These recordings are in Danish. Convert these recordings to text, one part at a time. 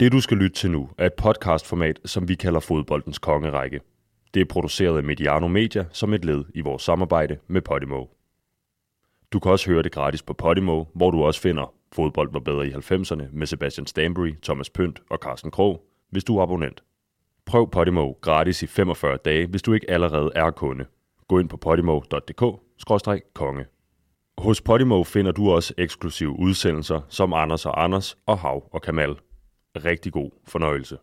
Det du skal lytte til nu er et podcastformat, som vi kalder Fodboldens Kongerække. Det er produceret af Mediano Media som et led i vores samarbejde med Podimo. Du kan også høre det gratis på Podimo, hvor du også finder Fodbold var bedre i 90'erne med Sebastian Stanbury, Thomas Pønt og Carsten Krog, hvis du er abonnent. Prøv Podimo gratis i 45 dage, hvis du ikke allerede er kunde. Gå ind på podimo.dk-konge. Hos Podimo finder du også eksklusive udsendelser som Anders og Anders og Hav og Kamal. Rigtig god fornøjelse.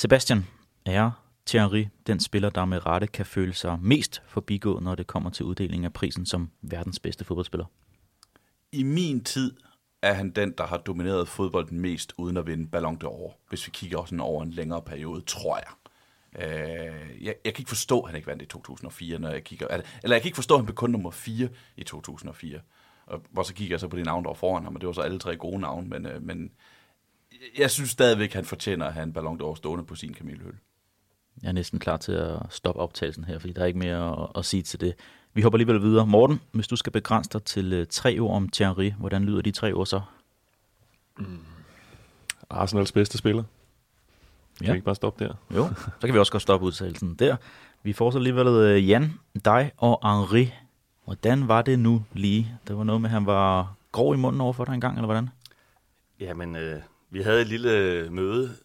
Sebastian, er Thierry den spiller, der med rette kan føle sig mest forbigået, når det kommer til uddelingen af prisen som verdens bedste fodboldspiller? I min tid er han den, der har domineret fodbolden mest, uden at vinde Ballon d'Or, hvis vi kigger sådan over en længere periode, tror jeg. Øh, jeg, jeg kan ikke forstå, at han ikke vandt i 2004, når jeg kigger... Eller jeg kan ikke forstå, at han blev kun nummer 4 i 2004. Og, hvor så kigger jeg så på de navne, der var foran ham, og det var så alle tre gode navne, men, øh, men jeg synes stadigvæk, at han fortjener at have en Ballon d'Or stående på sin kamilhøl. Jeg er næsten klar til at stoppe optagelsen her, fordi der er ikke mere at, at sige til det. Vi hopper alligevel videre. Morten, hvis du skal begrænse dig til uh, tre ord om Thierry, hvordan lyder de tre ord så? Mm. Arsenals bedste spiller. Kan ja. vi ikke bare stoppe der? Jo, så kan vi også godt stoppe udtalelsen der. Vi får så alligevel uh, Jan, dig og Henri. Hvordan var det nu lige? Det var noget med, at han var grov i munden over for dig engang, eller hvordan? Jamen, øh, vi havde et lille møde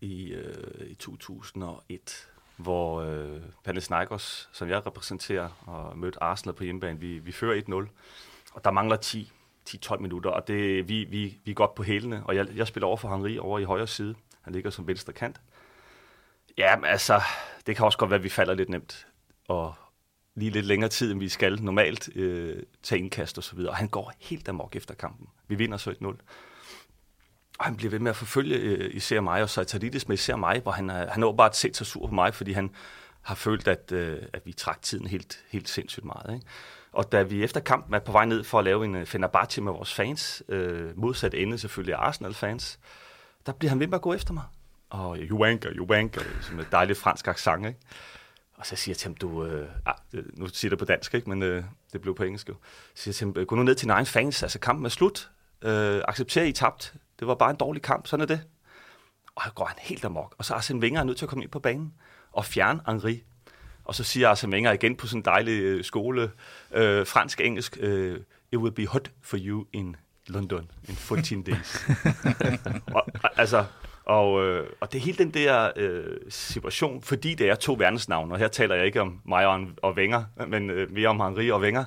i, øh, i 2001, hvor øh, Panathinaikos, som jeg repræsenterer, og mødte Arsenal på hjemmebane, vi, vi fører 1-0, og der mangler 10 10-12 minutter, og det, vi, vi, vi er godt på hælene, og jeg, jeg spiller over for Henri over i højre side. Han ligger som venstre kant. Ja, altså, det kan også godt være, at vi falder lidt nemt, og lige lidt længere tid, end vi skal normalt øh, tage indkast og så videre. Og han går helt amok efter kampen. Vi vinder så 1-0. Og han bliver ved med at forfølge øh, især mig, og Saitadidis med især mig, hvor han, øh, han har bare set sig sur på mig, fordi han har følt, at, øh, at vi trak tiden helt, helt sindssygt meget. Ikke? Og da vi efter kampen er på vej ned for at lave en uh, Fenerbahce med vores fans, øh, modsat ende selvfølgelig Arsenal-fans, der bliver han ved med at gå efter mig. Og øh, you wanker, you wanker, som et dejligt fransk accent, ikke? Og så siger jeg til ham, du, øh, ah, nu siger det på dansk, ikke? men øh, det blev på engelsk jo. Så siger jeg til ham, gå nu ned til din egen fans, altså kampen er slut, øh, accepterer I tabt, det var bare en dårlig kamp, sådan er det. Og så går han helt amok. Og så er Arsene Wenger nødt til at komme ind på banen og fjerne Henri. Og så siger Arsene Wenger igen på sådan en dejlig øh, skole, øh, fransk-engelsk, øh, it will be hot for you in London in 14 days. og, altså, og, øh, og det er hele den der øh, situation, fordi det er to verdensnavne, og her taler jeg ikke om mig og, og Wenger, men øh, mere om Henri og Wenger,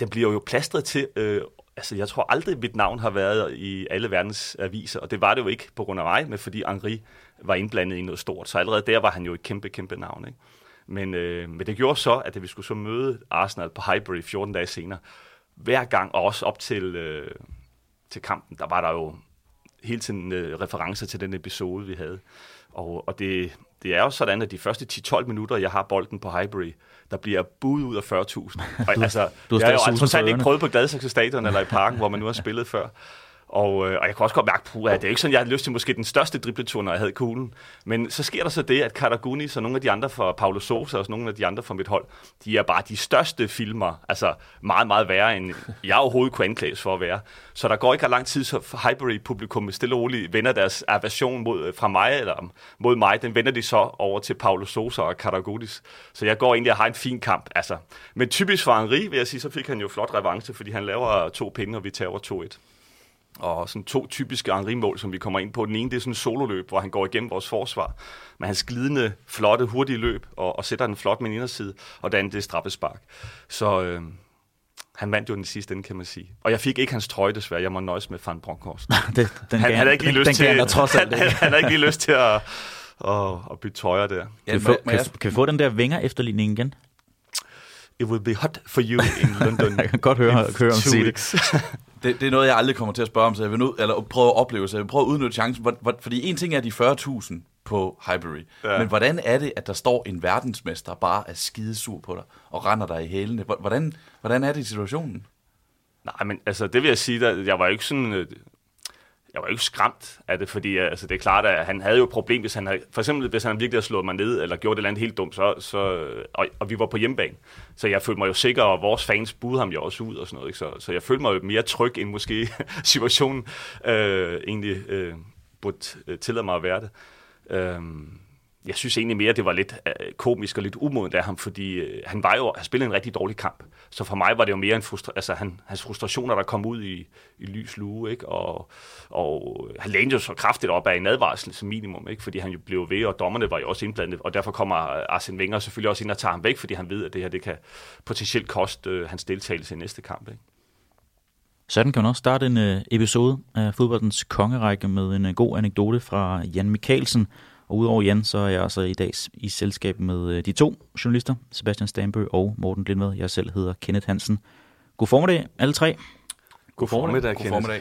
den bliver jo plastret til øh, altså, jeg tror aldrig, mit navn har været i alle verdens aviser, og det var det jo ikke på grund af mig, men fordi Henri var indblandet i noget stort. Så allerede der var han jo et kæmpe, kæmpe navn. Ikke? Men, øh, men det gjorde så, at vi skulle så møde Arsenal på Highbury 14 dage senere, hver gang, og også op til, øh, til kampen, der var der jo hele tiden øh, referencer til den episode, vi havde. Og, og det, det er jo sådan, at de første 10-12 minutter, jeg har bolden på Highbury, der bliver budet ud af 40.000. Og, altså, du jeg har jo altså ikke prøvet på Gladsaxe Stadion eller i parken, hvor man nu har spillet før. Og, øh, og jeg kan også godt mærke, at det er ikke sådan, jeg havde lyst til måske den største dribletur, når jeg havde kuglen. Men så sker der så det, at Karagunis og nogle af de andre fra Paulo Sosa og nogle af de andre fra mit hold, de er bare de største filmer, altså meget, meget værre, end jeg overhovedet kunne anklages for at være. Så der går ikke lang tid, så Highbury-publikum stille og roligt vender deres aversion mod, øh, fra mig, eller mod mig, den vender de så over til Paulo Sosa og Karagunis. Så jeg går egentlig og har en fin kamp. Altså. Men typisk for Henri, vil jeg sige, så fik han jo flot revanche, fordi han laver to pinde, og vi tager over 2-1. Og sådan to typiske Henri-mål, som vi kommer ind på. Den ene, det er sådan en sololøb, hvor han går igennem vores forsvar med hans glidende, flotte, hurtige løb, og, og sætter den flot med en inderside, og den anden, det er straffespark. Så øh, han vandt jo den sidste ende, kan man sige. Og jeg fik ikke hans trøje, desværre. Jeg må nøjes med Van Bronckhorst. det, den han, han havde ikke lige den- lyst den til, trods alt han, han, ikke. han havde ikke lige lyst til at, at, at bytte tøjer der. Ja, Kan, vi få, kan, jeg, kan vi få den der vinger efterligning igen? It will be hot for you in London. Jeg kan godt høre, høre om sige det. weeks. det, det er noget, jeg aldrig kommer til at spørge om, så jeg vil nu, eller prøve at opleve, så jeg vil prøve at udnytte chancen. Hvor, hvor, fordi en ting er de 40.000 på Highbury, Ja. men hvordan er det, at der står en verdensmester bare er skidesur på dig og render dig i hælene? Hvor- Hvordan, hvordan er det i situationen? Nej, men altså, det vil jeg sige, der, jeg var jo ikke sådan... Jeg var jo ikke skræmt af det, fordi øh, altså, det er klart, at han havde jo et problem, hvis han havde, for eksempel hvis han virkelig havde slået mig ned, eller gjort et eller andet helt dumt, så, så, øh, og, og vi var på hjemmebane. Så jeg følte mig jo sikker, og vores fans budede ham jo også ud og sådan noget. Ikke? Så, så jeg følte mig jo mere tryg, end måske situationen øh, egentlig øh, burde øh, tillade mig at være det. Øhm, jeg synes egentlig mere, det var lidt øh, komisk og lidt umodent af ham, fordi øh, han var jo, han spillede en rigtig dårlig kamp. Så for mig var det jo mere en frustra- altså han, hans frustrationer, der kom ud i, i lys lue, ikke? Og, og øh, han lænede jo så kraftigt op af en advarsel som minimum, ikke? Fordi han jo blev ved, og dommerne var jo også indblandet, og derfor kommer øh, Arsene Wenger selvfølgelig også ind og tager ham væk, fordi han ved, at det her det kan potentielt koste øh, hans deltagelse i næste kamp, ikke? Sådan kan man også starte en øh, episode af fodboldens kongerække med en øh, god anekdote fra Jan Mikkelsen. Og udover Jan, så er jeg altså i dag i selskab med øh, de to journalister, Sebastian Stambø og Morten Lindved. Jeg selv hedder Kenneth Hansen. God formiddag, alle tre. God formiddag, God Kenneth. formiddag.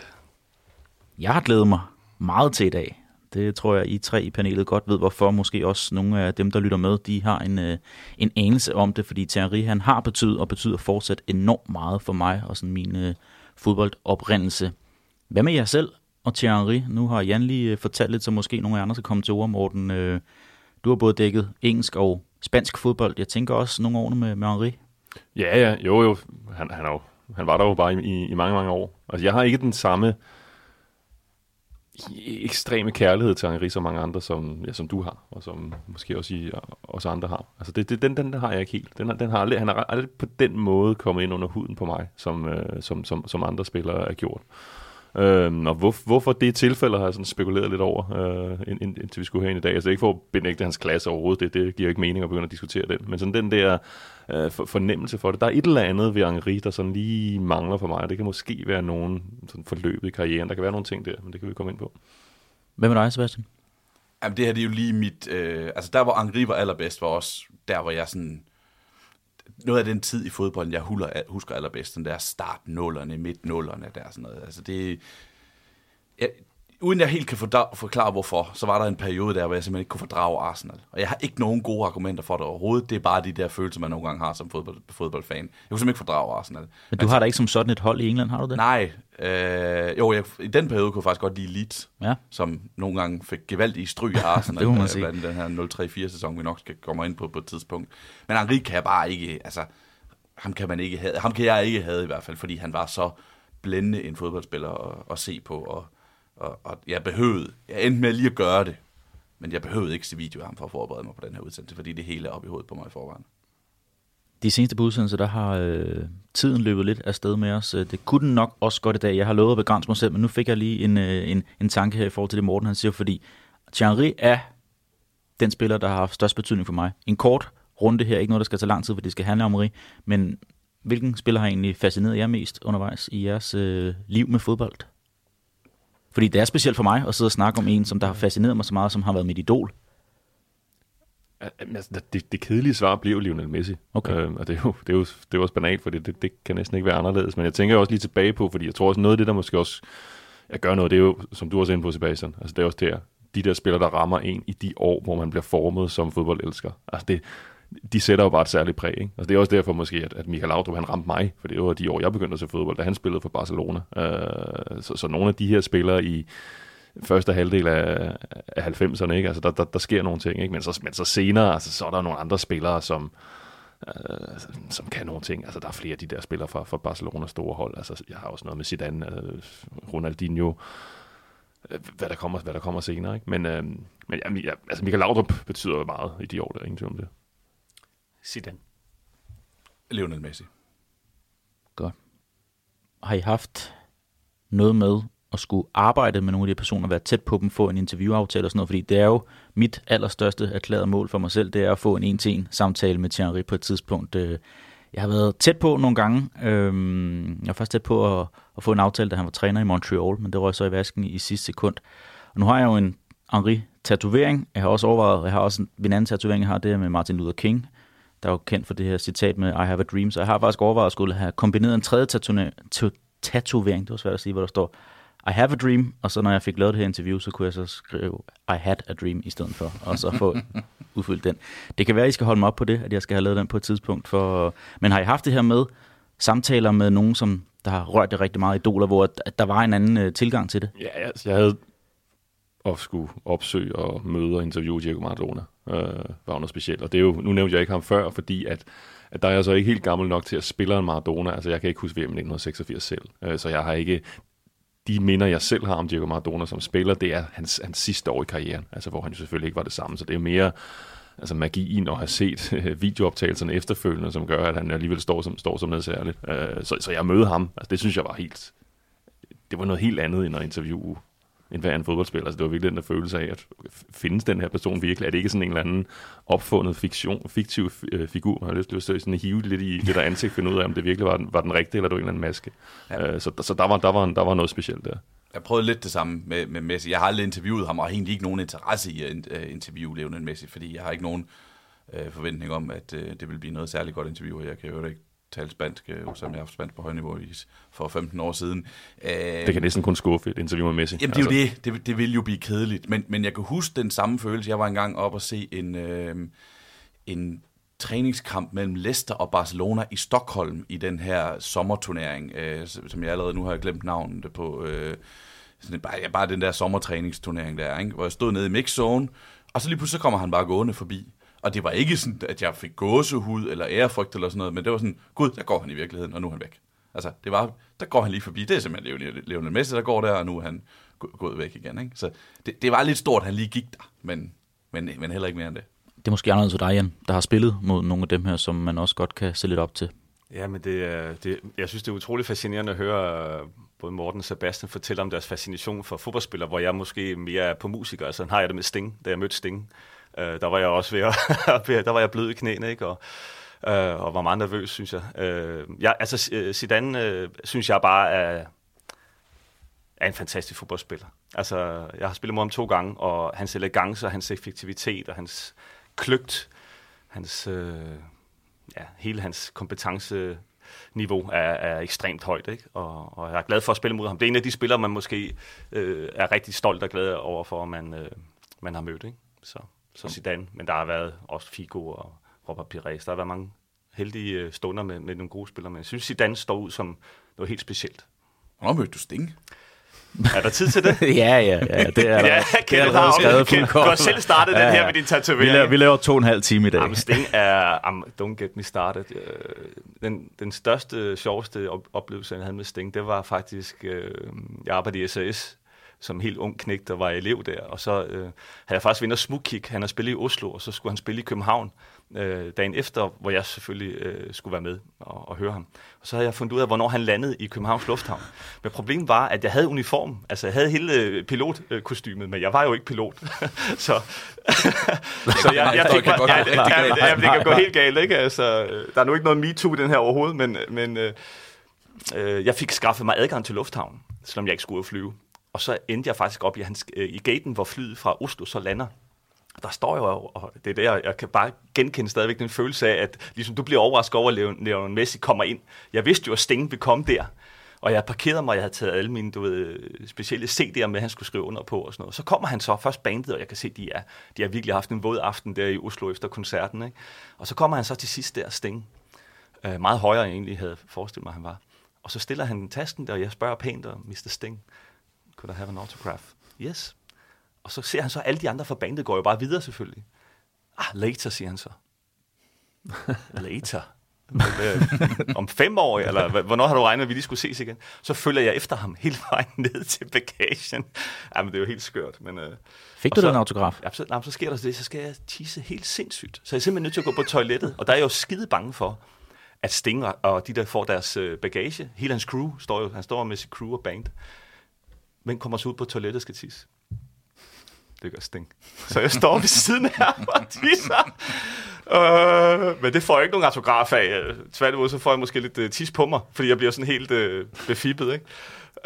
Jeg har glædet mig meget til i dag. Det tror jeg, I tre i panelet godt ved, hvorfor. Måske også nogle af dem, der lytter med, de har en, øh, en anelse om det, fordi Thierry han har betydet og betyder fortsat enormt meget for mig og sådan min øh, fodboldoprindelse. Hvad med jer selv og Thierry? Nu har Jan lige øh, fortalt lidt, så måske nogle af andre skal komme til ord, Morten. Øh, du har både dækket engelsk og spansk fodbold. Jeg tænker også nogle år med, med Henri. Ja, ja, jo, jo. Han, han, er jo, han var der jo bare i, i, i mange, mange år. Altså, jeg har ikke den samme ekstreme kærlighed til Henri som mange andre, som, ja, som du har, og som måske også I, også andre har. Altså, det, det, den, den har jeg ikke helt. Den, den har aldrig, han har aldrig på den måde kommet ind under huden på mig, som, øh, som, som, som andre spillere er gjort. Øhm, og hvor, hvorfor det er tilfælde, har jeg sådan spekuleret lidt over, øh, ind, ind, indtil vi skulle herind i dag. Altså ikke for at benægte hans klasse overhovedet, det, det giver jo ikke mening at begynde at diskutere den, men sådan den der øh, for, fornemmelse for det. Der er et eller andet ved Henri, der sådan lige mangler for mig. Det kan måske være nogen sådan forløb i karrieren. Der kan være nogle ting der, men det kan vi komme ind på. Hvad med dig, Sebastian? Jamen, det her det er jo lige mit... Øh, altså, der hvor Henri var allerbedst, var også der, hvor jeg sådan... Noget af den tid i fodbolden, jeg husker, husker allerbedst, den der start-nullerne, midt-nullerne, der sådan noget. Altså, det... Jeg, uden jeg helt kan forklare hvorfor, så var der en periode der, hvor jeg simpelthen ikke kunne fordrage Arsenal. Og jeg har ikke nogen gode argumenter for det overhovedet. Det er bare de der følelser, man nogle gange har som fodbold, fodboldfan. Jeg kunne simpelthen ikke fordrage Arsenal. Men du har da ikke som sådan et hold i England, har du det? Nej, øh, jo, jeg, i den periode kunne jeg faktisk godt lide Leeds, Ja. som nogle gange fik gevaldige stryg af Arsenal. Det må man øh, sige. Den her 0-3-4-sæson, vi nok skal komme ind på på et tidspunkt. Men Henri kan jeg bare ikke, altså, ham kan man ikke have, ham kan jeg ikke have i hvert fald, fordi han var så blændende en fodboldspiller at, at se på, og, og, og jeg behøvede, jeg endte med lige at gøre det, men jeg behøvede ikke se video af ham for at forberede mig på den her udsendelse, fordi det hele er oppe i hovedet på mig i forvejen. De seneste udsendelser, der har øh, tiden løbet lidt af sted med os. Øh, det kunne den nok også godt i dag. Jeg har lovet at begrænse mig selv, men nu fik jeg lige en, øh, en, en tanke her i forhold til det, Morten han siger, fordi Thierry er den spiller, der har haft størst betydning for mig. En kort runde her, ikke noget, der skal tage lang tid, for det skal handle om Henri, men hvilken spiller har egentlig fascineret jer mest undervejs i jeres øh, liv med fodbold? Fordi det er specielt for mig at sidde og snakke om en, som der har fascineret mig så meget, som har været mit idol. Altså, det, det kedelige svar jo Lionel Messi. Okay. Øhm, og det er, jo, det, er jo, det er jo også banalt, for det, det, det kan næsten ikke være anderledes. Men jeg tænker også lige tilbage på, fordi jeg tror også noget af det, der måske også jeg gør noget, det er jo, som du også er inde på, Sebastian. Altså det er også der, de der spillere, der rammer en i de år, hvor man bliver formet som fodboldelsker. Altså det, de sætter jo bare et særligt præg. Ikke? Altså det er også derfor måske, at, at Michael Laudrup, han ramte mig, for det var de år, jeg begyndte at se fodbold, da han spillede for Barcelona. Øh, så, så nogle af de her spillere i første halvdel af, af 90'erne, ikke? Altså, der, der, der sker nogle ting, ikke? Men, så, men så senere, altså, så er der nogle andre spillere, som, øh, som kan nogle ting. Altså, der er flere af de der spillere fra, fra Barcelonas store hold. Altså, jeg har også noget med Zidane, øh, Ronaldinho, øh, hvad der kommer, hvad der kommer senere, ikke? Men, øh, men ja, ja, altså, Michael Laudrup betyder jo meget i de år, der er ingen tvivl om det. Zidane. Lionel Messi. Har I haft noget med at skulle arbejde med nogle af de personer, være tæt på dem, få en interviewaftale og sådan noget, fordi det er jo mit allerstørste erklærede mål for mig selv, det er at få en en-til-en samtale med Thierry på et tidspunkt. Øh, jeg har været tæt på nogle gange. Øhm, jeg var først tæt på at, at få en aftale, da han var træner i Montreal, men det røg så i vasken i sidste sekund. Og nu har jeg jo en Henri-tatovering. Jeg har også overvejet, jeg har også en, en anden tatovering, jeg har, det med Martin Luther King, der er jo kendt for det her citat med I have a dream, så jeg har faktisk overvejet at skulle have kombineret en tredje tatovering, det var svært at sige, hvor der står I have a dream, og så når jeg fik lavet det her interview, så kunne jeg så skrive I had a dream i stedet for, og så få udfyldt den. Det kan være, at I skal holde mig op på det, at jeg skal have lavet den på et tidspunkt. For, men har I haft det her med samtaler med nogen, som der har rørt det rigtig meget i Doler, hvor der var en anden uh, tilgang til det? Ja, altså, jeg havde at skulle opsøge og møde og interviewe Diego Maradona. Øh, var noget specielt. Og det er jo, nu nævnte jeg ikke ham før, fordi at, at der er jeg så ikke helt gammel nok til at spille en Maradona. Altså jeg kan ikke huske VM 1986 selv. Øh, så jeg har ikke de minder, jeg selv har om Diego Maradona som spiller, det er hans, hans sidste år i karrieren, altså hvor han jo selvfølgelig ikke var det samme. Så det er mere altså magien at have set øh, videooptagelserne efterfølgende, som gør, at han alligevel står som, står som noget særligt. Øh, så, så jeg mødte ham. Altså, det synes jeg var helt... Det var noget helt andet end at interviewe end hver en fodboldspiller. Altså, det var virkelig den der følelse af, at findes den her person virkelig? Er det ikke sådan en eller anden opfundet fiktion, fiktiv øh, figur? Man har lyst til at sådan hive lidt i det der ansigt, finde ud af, om det virkelig var den, var den rigtige, eller det var en eller anden maske. Ja. Øh, så så der, var, der, var, der var noget specielt der. Jeg prøvede lidt det samme med, med Messi. Jeg har aldrig interviewet ham, og har egentlig ikke nogen interesse i at uh, interviewe Lionel Messi, fordi jeg har ikke nogen uh, forventning om, at uh, det vil blive noget særligt godt interview, og jeg kan jo ikke tale spansk, øh, som jeg har haft spansk på højniveau i, for 15 år siden. det kan næsten kun skuffe et interview med Messi. Jamen det er jo altså. det. det. Det vil jo blive kedeligt. Men, men jeg kan huske den samme følelse. Jeg var engang op og se en, øh, en træningskamp mellem Leicester og Barcelona i Stockholm i den her sommerturnering, øh, som jeg allerede nu har glemt navnet på. Øh, sådan, bare, ja, bare den der sommertræningsturnering der, ikke? hvor jeg stod nede i mixzone, og så lige pludselig kommer han bare gående forbi. Og det var ikke sådan, at jeg fik gåsehud eller ærefrygt eller sådan noget, men det var sådan, gud, der går han i virkeligheden, og nu er han væk. Altså, det var, der går han lige forbi. Det er simpelthen Lionel Messi, der går der, og nu er han gået væk igen. Ikke? Så det, det var lidt stort, at han lige gik der, men, men, men heller ikke mere end det. Det er måske anderledes for dig, Jan, der har spillet mod nogle af dem her, som man også godt kan se lidt op til. Ja, men det, det, jeg synes, det er utroligt fascinerende at høre både Morten og Sebastian fortælle om deres fascination for fodboldspillere, hvor jeg måske mere er på musikere. Altså, har jeg det med Sting, da jeg mødte Sting. Øh, der var jeg også ved at, der var jeg blød i knæene, ikke? Og, øh, og var meget nervøs, synes jeg. Øh, ja, altså, øh, Zidane øh, synes jeg bare er, er en fantastisk fodboldspiller. Altså, jeg har spillet mod ham to gange, og hans elegance og hans effektivitet og hans kløgt, hans, øh, ja, hele hans kompetence niveau er, er ekstremt højt, ikke? Og, og jeg er glad for at spille mod ham. Det er en af de spillere, man måske øh, er rigtig stolt og glad over for, at man, øh, man har mødt, ikke? Så så Zidane, men der har været også Figo og Robert Pires. Der har været mange heldige øh, stunder med, med nogle gode spillere, men jeg synes, Zidane står ud som noget helt specielt. Hvornår mødte du Sting? Er der tid til det? ja, ja, ja. Det er der, ja, det er der skrevet Ken, Du har selv startet ja, den her med din tatovering. Vi laver, vi laver to og en halv time i dag. Jamen, Sting er... Um, don't get me started. Uh, den, den største, sjoveste oplevelse, jeg havde med Sting, det var faktisk... Uh, jeg arbejdede i SAS som helt ung knægt, der var elev der. Og så øh, havde jeg faktisk vendt smukkik. Han har spillet i Oslo, og så skulle han spille i København øh, dagen efter, hvor jeg selvfølgelig øh, skulle være med og, og høre ham. Og så havde jeg fundet ud af, hvornår han landede i Københavns Lufthavn. Men problemet var, at jeg havde uniform. Altså, jeg havde hele pilotkostymet, men jeg var jo ikke pilot. så så jeg, jeg fik mig, ja, det, det, det kan gå helt galt, ikke? Altså, der er nu ikke noget MeToo i den her overhovedet, men, men øh, øh, jeg fik skaffet mig adgang til lufthavnen, selvom jeg ikke skulle flyve. Og så endte jeg faktisk op i, hans, øh, i gaten, hvor flyet fra Oslo så lander. Der står jo, og det er der, jeg kan bare genkende stadigvæk den følelse af, at ligesom, du bliver overrasket over, at Lionel Messi kommer ind. Jeg vidste jo, at Sting ville komme der. Og jeg parkerede mig, jeg havde taget alle mine du ved, specielle CD'er med, han skulle skrive under på og sådan noget. Så kommer han så først bandet, og jeg kan se, at de, er, de har virkelig haft en våd aften der i Oslo efter koncerten. Ikke? Og så kommer han så til sidst der, Sting. Øh, meget højere, end jeg egentlig havde forestillet mig, han var. Og så stiller han tasken der, og jeg spørger pænt om Mr. Sting. Could I have an autograph? Yes. Og så ser han så, alle de andre fra bandet går jo bare videre selvfølgelig. Ah, later, siger han så. later? om fem år, eller hvornår har du regnet, at vi lige skulle ses igen? Så følger jeg efter ham hele vejen ned til bagagen. Jamen, det er jo helt skørt. Men, uh, Fik du så, den autograf? Ja, så, nej, så sker der det, så skal jeg tisse helt sindssygt. Så jeg er simpelthen nødt til at gå på toilettet, og der er jeg jo skide bange for, at Sting og de, der får deres øh, bagage, hele hans crew, står jo, han står med sit crew og band, Hvem kommer så ud på toilettet og skal tisse? Det gør stink. Så jeg står ved siden af ham og tisser. Øh, men det får jeg ikke nogen autograf af. Tværtimod, så får jeg måske lidt øh, tis på mig, fordi jeg bliver sådan helt øh, befippet. Ikke?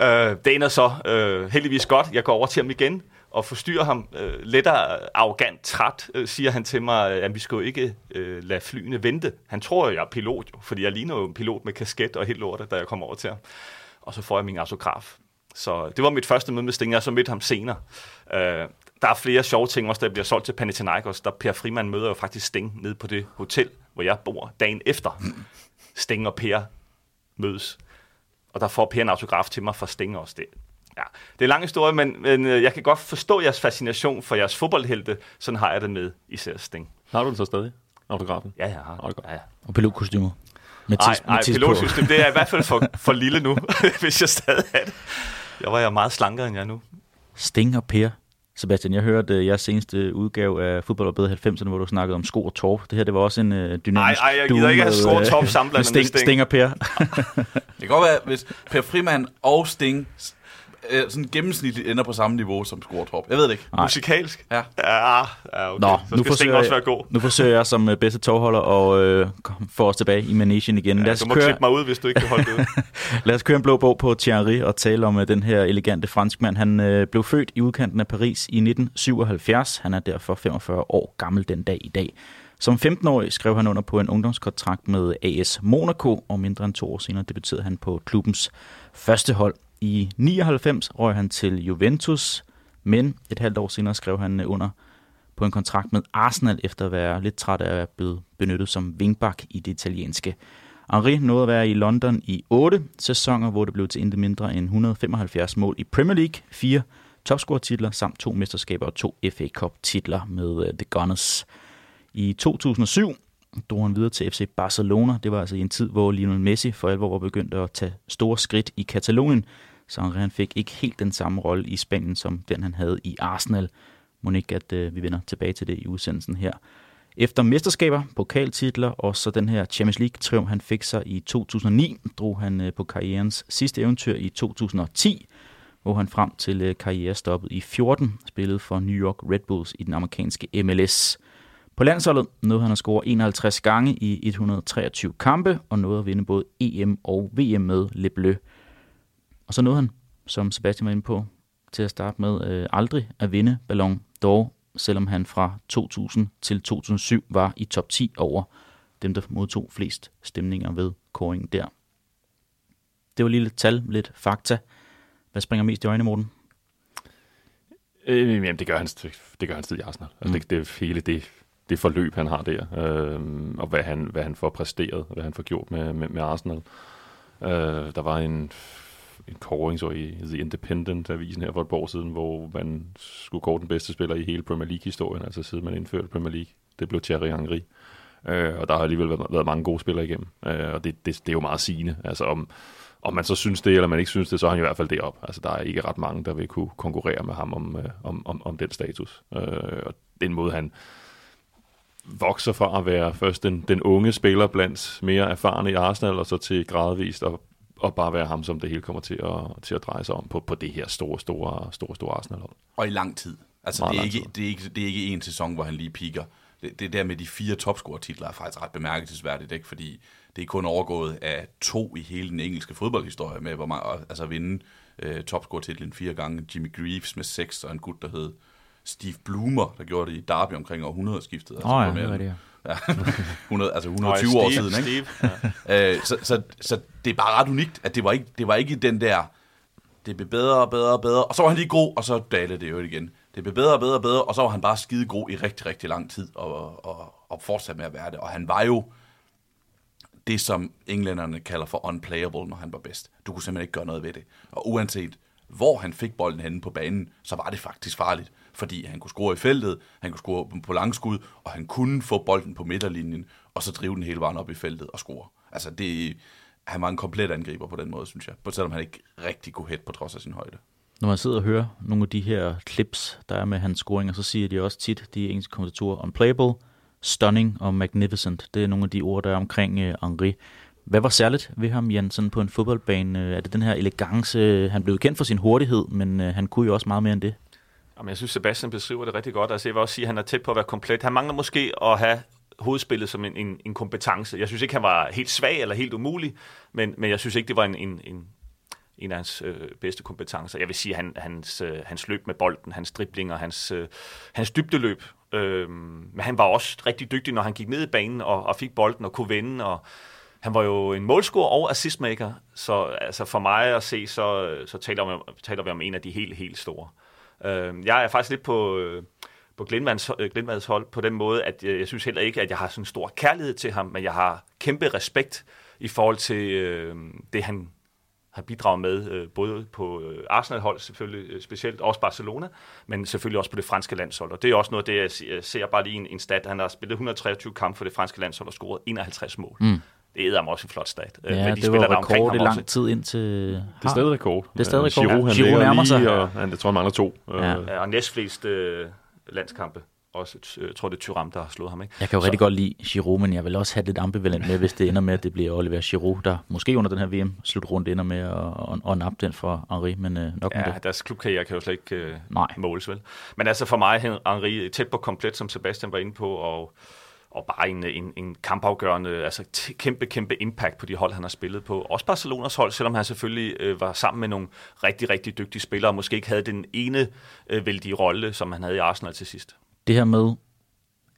Øh, det ender så øh, heldigvis godt. Jeg går over til ham igen og forstyrrer ham øh, lidt arrogant træt, øh, siger han til mig, at vi skal jo ikke øh, lade flyene vente. Han tror, jeg er pilot jo, fordi jeg ligner jo en pilot med kasket og helt lortet, da jeg kommer over til ham. Og så får jeg min autograf. Så det var mit første møde med Sting, og så mødte ham senere. Uh, der er flere sjove ting også, der bliver solgt til Panathinaikos. Der Per Frimand møder jo faktisk Sting nede på det hotel, hvor jeg bor dagen efter. Sting og Per mødes. Og der får Per en autograf til mig fra Sting også. Det, ja, det er en lang historie, men, men øh, jeg kan godt forstå jeres fascination for jeres fodboldhelte. Sådan har jeg det med især Sting. Har du den så stadig, autografen? Ja, jeg har. Oh, ja, ja. Og pilotkostymer. Nej, nej pilotsystem, det er i hvert fald for, for lille nu, hvis jeg stadig er det. Jeg var jeg meget slankere, end jeg er nu. Sting og Per. Sebastian, jeg hørte uh, jeres seneste udgave af Fodbold og Bedre 90'erne, hvor du snakkede om sko og torp. Det her, det var også en uh, dynamisk Nej, ej, jeg gider ikke have sko og øh, torp med sammenblandet med Sting, Sting. Sting og Per. Det kan godt være, hvis Per Frimand og Sting øh, sådan gennemsnitligt ender på samme niveau som Skortorp. Jeg ved det ikke. Nej. Musikalsk? Ja. Ja, ja okay. Nå, så nu forsøger, også være god. nu forsøger jeg som øh, bedste tovholder og øh, få os tilbage i managen igen. Lad Ja, os, du må køre, klippe mig ud, hvis du ikke kan holde det ud. lad os køre en blå bog på Thierry og tale om øh, den her elegante franskmand. Han øh, blev født i udkanten af Paris i 1977. Han er derfor 45 år gammel den dag i dag. Som 15-årig skrev han under på en ungdomskontrakt med AS Monaco, og mindre end to år senere debuterede han på klubbens første hold. I 99 røg han til Juventus, men et halvt år senere skrev han under på en kontrakt med Arsenal, efter at være lidt træt af at være blevet benyttet som wingback i det italienske. Henri nåede at være i London i 8 sæsoner, hvor det blev til intet mindre end 175 mål i Premier League, fire topscore-titler samt to mesterskaber og to FA Cup-titler med øh, The Gunners. I 2007 drog han videre til FC Barcelona. Det var altså i en tid, hvor Lionel Messi for alvor var begyndt at tage store skridt i Katalonien, så han fik ikke helt den samme rolle i Spanien, som den han havde i Arsenal. Må ikke, at øh, vi vender tilbage til det i udsendelsen her. Efter mesterskaber, pokaltitler og så den her Champions League-triumf, han fik sig i 2009, drog han øh, på karrierens sidste eventyr i 2010, hvor han frem til øh, karrierestoppet i 14 spillede for New York Red Bulls i den amerikanske MLS. På landsholdet nåede han at score 51 gange i 123 kampe, og nåede at vinde både EM og VM med Le Bleu. Og så nåede han, som Sebastian var inde på, til at starte med øh, aldrig at vinde Ballon d'Or, selvom han fra 2000 til 2007 var i top 10 over dem, der modtog flest stemninger ved kåringen der. Det var lige lidt tal, lidt fakta. Hvad springer mest i øjnene, Morten? Øh, jamen, det gør han, det gør han tid i Arsenal. Altså, Mm. det, det er hele det, det forløb, han har der, øh, og hvad han, hvad han får præsteret, hvad han får gjort med, med, med Arsenal. Øh, der var en, en kåring så i The Independent-avisen her for et par år siden, hvor man skulle kåre den bedste spiller i hele Premier League-historien, altså siden man indførte Premier League. Det blev Thierry Henry. Øh, og der har alligevel været, været mange gode spillere igennem, øh, og det, det, det er jo meget sigende. Altså om, om man så synes det, eller man ikke synes det, så er han i hvert fald deroppe. Altså, der er ikke ret mange, der vil kunne konkurrere med ham om, øh, om, om, om den status. Øh, og den måde, han vokser fra at være først den, den unge spiller blandt mere erfarne i Arsenal, og så til gradvist at, at bare være ham, som det hele kommer til at, til at dreje sig om på, på det her store, store, store, store Arsenal-hold. Og i lang tid. Altså, Meget det er, ikke, det, er ikke, det er ikke en sæson, hvor han lige piker. Det, det der med de fire topscore-titler er faktisk ret bemærkelsesværdigt, ikke? fordi det er kun overgået af to i hele den engelske fodboldhistorie med hvor man, altså at vinde øh, topscore-titlen fire gange. Jimmy Greaves med seks, og en gut, der hed Steve Bloomer, der gjorde det i Derby omkring århundredeskiftet. Altså, oh, ja, for mere det var det Ja, 100, altså 120 år Steve, siden, ikke? Steve. Øh, så, så, så det er bare ret unikt, at det var ikke, det var ikke den der, det blev bedre og bedre og bedre, og så var han lige god, og så dalede det jo igen. Det blev bedre og bedre og bedre, og så var han bare skide god i rigtig, rigtig lang tid, og, og, og fortsat med at være det. Og han var jo det, som englænderne kalder for unplayable, når han var bedst. Du kunne simpelthen ikke gøre noget ved det. Og uanset hvor han fik bolden henne på banen, så var det faktisk farligt. Fordi han kunne score i feltet, han kunne score på langskud, og han kunne få bolden på midterlinjen, og så drive den hele vejen op i feltet og score. Altså, det, han var en komplet angriber på den måde, synes jeg. På selvom han ikke rigtig kunne hætte på trods af sin højde. Når man sidder og hører nogle af de her clips, der er med hans scoringer, så siger de også tit, de engelske kommentatorer, unplayable, stunning og magnificent. Det er nogle af de ord, der er omkring uh, Henri. Hvad var særligt ved ham, Jan, sådan på en fodboldbane? Øh, er det den her elegance? Han blev kendt for sin hurtighed, men øh, han kunne jo også meget mere end det. Jamen, jeg synes, Sebastian beskriver det rigtig godt. Altså, jeg vil også sige, at han er tæt på at være komplet. Han mangler måske at have hovedspillet som en, en, en kompetence. Jeg synes ikke, han var helt svag eller helt umulig, men, men jeg synes ikke, det var en, en, en, en af hans øh, bedste kompetencer. Jeg vil sige, han, hans, øh, hans løb med bolden, hans driblinger, hans, øh, hans dybdeløb. Øh, men han var også rigtig dygtig, når han gik ned i banen og, og fik bolden og kunne vende. Og han var jo en målscorer og assistmaker, så altså for mig at se, så, så taler, vi, om- taler vi om en af de helt, helt store. Øh, Øh, jeg er faktisk lidt på... Øh, på Glenvads, øh, hold på den måde, at jeg, jeg synes heller ikke, at jeg har sådan en stor kærlighed til ham, men jeg har kæmpe respekt i forhold til øh, det, han har bidraget med, øh, både på øh, Arsenal-hold selvfølgelig, øh, specielt også Barcelona, men selvfølgelig også på det franske landshold. Og det er også noget af det, jeg jeg ser bare lige en, en stat. Han har spillet 123 kampe for det franske landshold og scoret 51 mål. Mm. Det er også en flot stat. Øh, Ja, med de det var rekord i lang tid indtil... Det er stadig rekord. Det er stadig Øh, rekord. Giroud, han ligger nærmer sig. Og, han, jeg tror, han mangler to. Ja. Øh, Ja, og næstflest øh, landskampe. Også, jeg tror, det er Thuram, der har slået ham. Ikke? Jeg kan jo rigtig godt lide Giroud, men jeg vil også have lidt ambivalent med, hvis det ender med, at det bliver Oliver Giroud, der måske under den her VM-slutrunde ender med at, at, at nappe den for Henri, men øh, nok med Ja, det. deres klubkarriere kan jo slet ikke øh, Nej. måles, vel? Men altså for mig, Henri tæt på komplet, som Sebastian var inde på, og, og bare en, en, en kampafgørende, altså t- kæmpe, kæmpe impact på de hold, han har spillet på. Også Barcelonas hold, selvom han selvfølgelig øh, var sammen med nogle rigtig, rigtig dygtige spillere, og måske ikke havde den ene øh, vældige rolle, som han havde i Arsenal til sidst. Det her med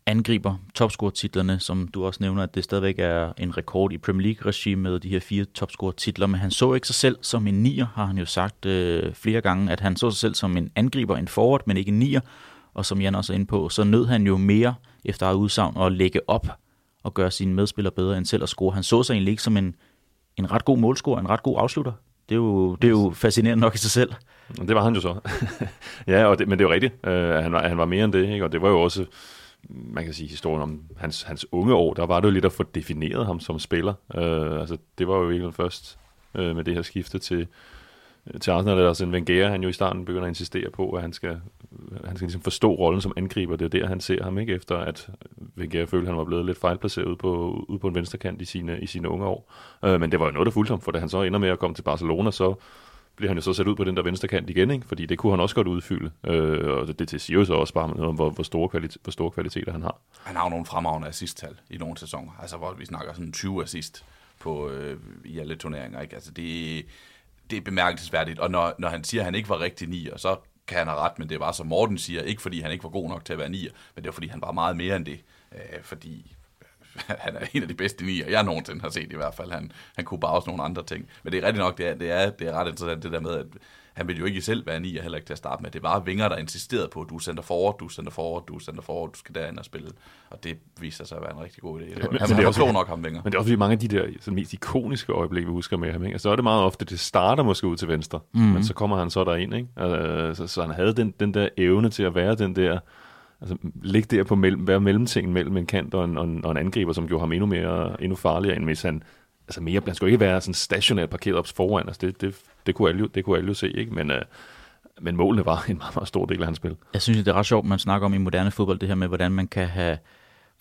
angriber topscore-titlerne, som du også nævner, at det stadigvæk er en rekord i Premier League-regi med de her fire topscore-titler, men han så ikke sig selv som en nier, har han jo sagt øh, flere gange, at han så sig selv som en angriber, en forward, men ikke en nier, og som Jan også er inde på, så nød han jo mere efter eget udsagn at lægge op og gøre sine medspillere bedre end selv at score. Han så sig egentlig ikke som en, en ret god målscorer, en ret god afslutter. Det er jo, det er jo fascinerende nok i sig selv. Det var han jo så. ja, og det, men det er jo rigtigt. Uh, han, var, han var mere end det, ikke? og det var jo også, man kan sige, historien om hans, hans unge år, der var det jo lidt at få defineret ham som spiller. Uh, altså, det var jo egentlig først uh, med det her skifte til, til Arsenal, eller Arsene Wenger, han jo i starten begynder at insistere på, at han skal, han skal ligesom forstå rollen som angriber. Det er der, han ser ham, ikke? Efter at jeg følte, han var blevet lidt fejlplaceret ude på, ude på en venstre kant i sine, i sine unge år. Øh, men det var jo noget, der fulgte ham, for da han så ender med at komme til Barcelona, så bliver han jo så sat ud på den der venstre kant igen, ikke? fordi det kunne han også godt udfylde. Øh, og det, det siger jo så også bare noget om, hvor, hvor, store kvalit- hvor store kvaliteter han har. Han har jo nogle fremragende assisttal i nogle sæsoner. Altså, hvor vi snakker sådan 20 assist på, øh, i alle turneringer. Ikke? Altså, det, det er bemærkelsesværdigt. Og når, når han siger, at han ikke var rigtig nier, så kan han have ret, men det var som Morten siger, ikke fordi han ikke var god nok til at være nier, men det var fordi han var meget mere end det. Øh, fordi han er en af de bedste nier, jeg nogensinde har set i hvert fald. Han, han kunne bare også nogle andre ting. Men det er rigtigt nok, det er, det er, det er ret interessant det der med, at han ville jo ikke selv være nier, heller ikke til at starte med. Det var Vinger, der insisterede på, at du sender forward, du sender forward, du sender forward, du skal derind og spille. Og det viser sig at være en rigtig god idé. Det var, men han det er var også- klog nok, ham Vinger. Men det er også fordi mange af de der sådan, mest ikoniske øjeblikke, vi husker med ham. Ikke? Så er det meget ofte, det starter måske ud til venstre, mm. men så kommer han så derind. Ikke? Øh, så, så han havde den, den der evne til at være den der, altså ligge der på mellem, være mellemtingen mellem en kant og en, og, en, og en angriber, som gjorde ham endnu mere, endnu farligere, end hvis han, altså mere, han skulle ikke være sådan stationært parkeret op foran, altså det, det, det, kunne alle jo, det kunne alle jo se, ikke? Men, øh, men målene var en meget, meget stor del af hans spil. Jeg synes, det er ret sjovt, man snakker om i moderne fodbold, det her med, hvordan man kan have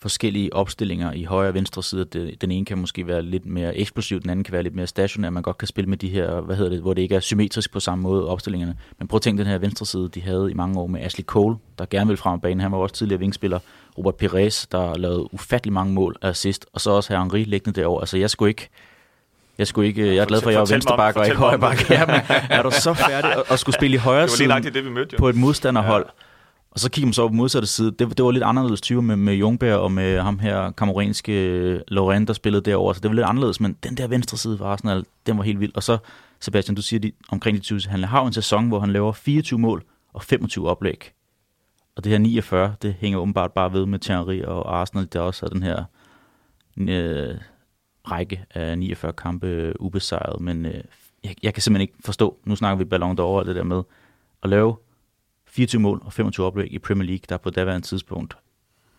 forskellige opstillinger i højre og venstre side. Den ene kan måske være lidt mere eksplosiv, den anden kan være lidt mere stationær. Man godt kan spille med de her, hvad hedder det, hvor det ikke er symmetrisk på samme måde, opstillingerne. Men prøv at tænke den her venstre side, de havde i mange år med Ashley Cole, der gerne ville frem af banen. Han var også tidligere vingspiller. Robert Pires, der lavede ufattelig mange mål af assist. Og så også her Henri liggende derovre. Altså, jeg skulle ikke jeg, skulle ikke, jeg er glad for, at jeg om- venstreback og ikke højreback. Ja, men er du så færdig at, at skulle spille i højre side det, vi mødte jo. på et modstanderhold? Og så kigger man så på modsatte side. Det, det var lidt anderledes typer med, med Jungberg og med ham her kameranske Laurent, der spillede derovre. Så det var lidt anderledes, men den der venstre side for Arsenal, den var helt vild. Og så, Sebastian, du siger de, omkring de 20, han har jo en sæson, hvor han laver 24 mål og 25 oplæg. Og det her 49, det hænger åbenbart bare ved med Thierry og Arsenal, der også er den her øh, række af 49 kampe øh, ubesejret. Men øh, jeg, jeg kan simpelthen ikke forstå, nu snakker vi Ballon d'Or og det der med, at lave 24 mål og 25 oplæg i Premier League, der på daværende tidspunkt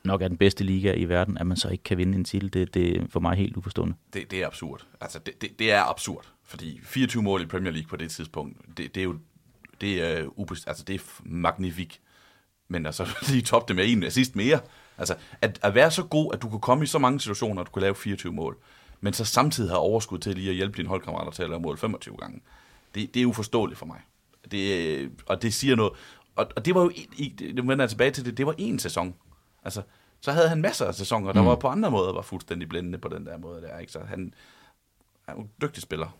nok er den bedste liga i verden, at man så ikke kan vinde en titel, det, det er for mig helt uforstående. Det, det er absurd. Altså, det, det, det er absurd. Fordi 24 mål i Premier League på det tidspunkt, det, det er jo det er, øh, ubest, altså, det er f- magnifik. Men altså, lige top det med en assist mere. Altså, at, at være så god, at du kunne komme i så mange situationer, at du kunne lave 24 mål. men så samtidig har overskud til lige at hjælpe dine holdkammerater til at lave mål 25 gange. Det, det er uforståeligt for mig. Det, og det siger noget. Og, og det var jo, det vender jeg tilbage til det, det var en sæson. Altså, så havde han masser af sæsoner, der mm. var på andre måder var fuldstændig blændende på den der måde der, ikke? Så han, han er en dygtig spiller.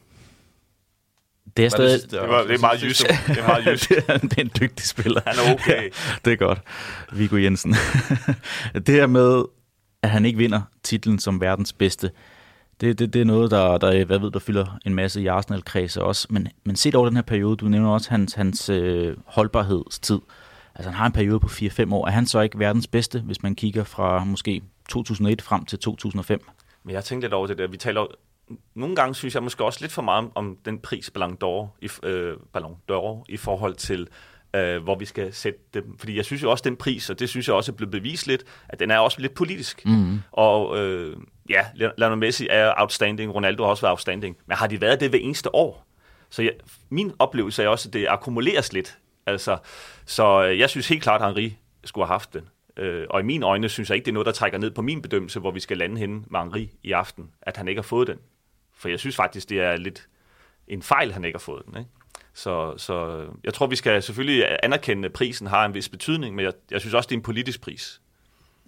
Det er stadig... Det, var, det er meget jysk. Det er meget jysk. det, er, det er en dygtig spiller. Han er okay. det er godt. Viggo Jensen. det her med, at han ikke vinder titlen som verdens bedste, det, det, det er noget, der, der, hvad ved, der fylder en masse i Arsenal-kredse også. Men, men set over den her periode, du nævner også hans, hans øh, holdbarhedstid. Altså han har en periode på 4-5 år. Er han så ikke verdens bedste, hvis man kigger fra måske 2001 frem til 2005? Men jeg tænkte lidt over det der. Vi taler nogle gange synes jeg måske også lidt for meget om, om den pris Ballon d'Or i, øh, Ballon d'Or i forhold til øh, hvor vi skal sætte dem. Fordi jeg synes jo også, den pris, og det synes jeg også er blevet bevist lidt, at den er også lidt politisk. Mm. Og øh, ja, Lionel Messi er outstanding, Ronaldo har også været outstanding, men har de været det hver eneste år? Så jeg, min oplevelse er også, at det akkumuleres lidt. Altså, så øh, jeg synes helt klart, at Henri skulle have haft den. Øh, og i mine øjne synes jeg ikke, det er noget, der trækker ned på min bedømmelse, hvor vi skal lande henne med Henri i aften, at han ikke har fået den. For jeg synes faktisk, det er lidt en fejl, han ikke har fået den. Ikke? Så, så jeg tror, vi skal selvfølgelig anerkende, at prisen har en vis betydning, men jeg, jeg synes også, det er en politisk pris.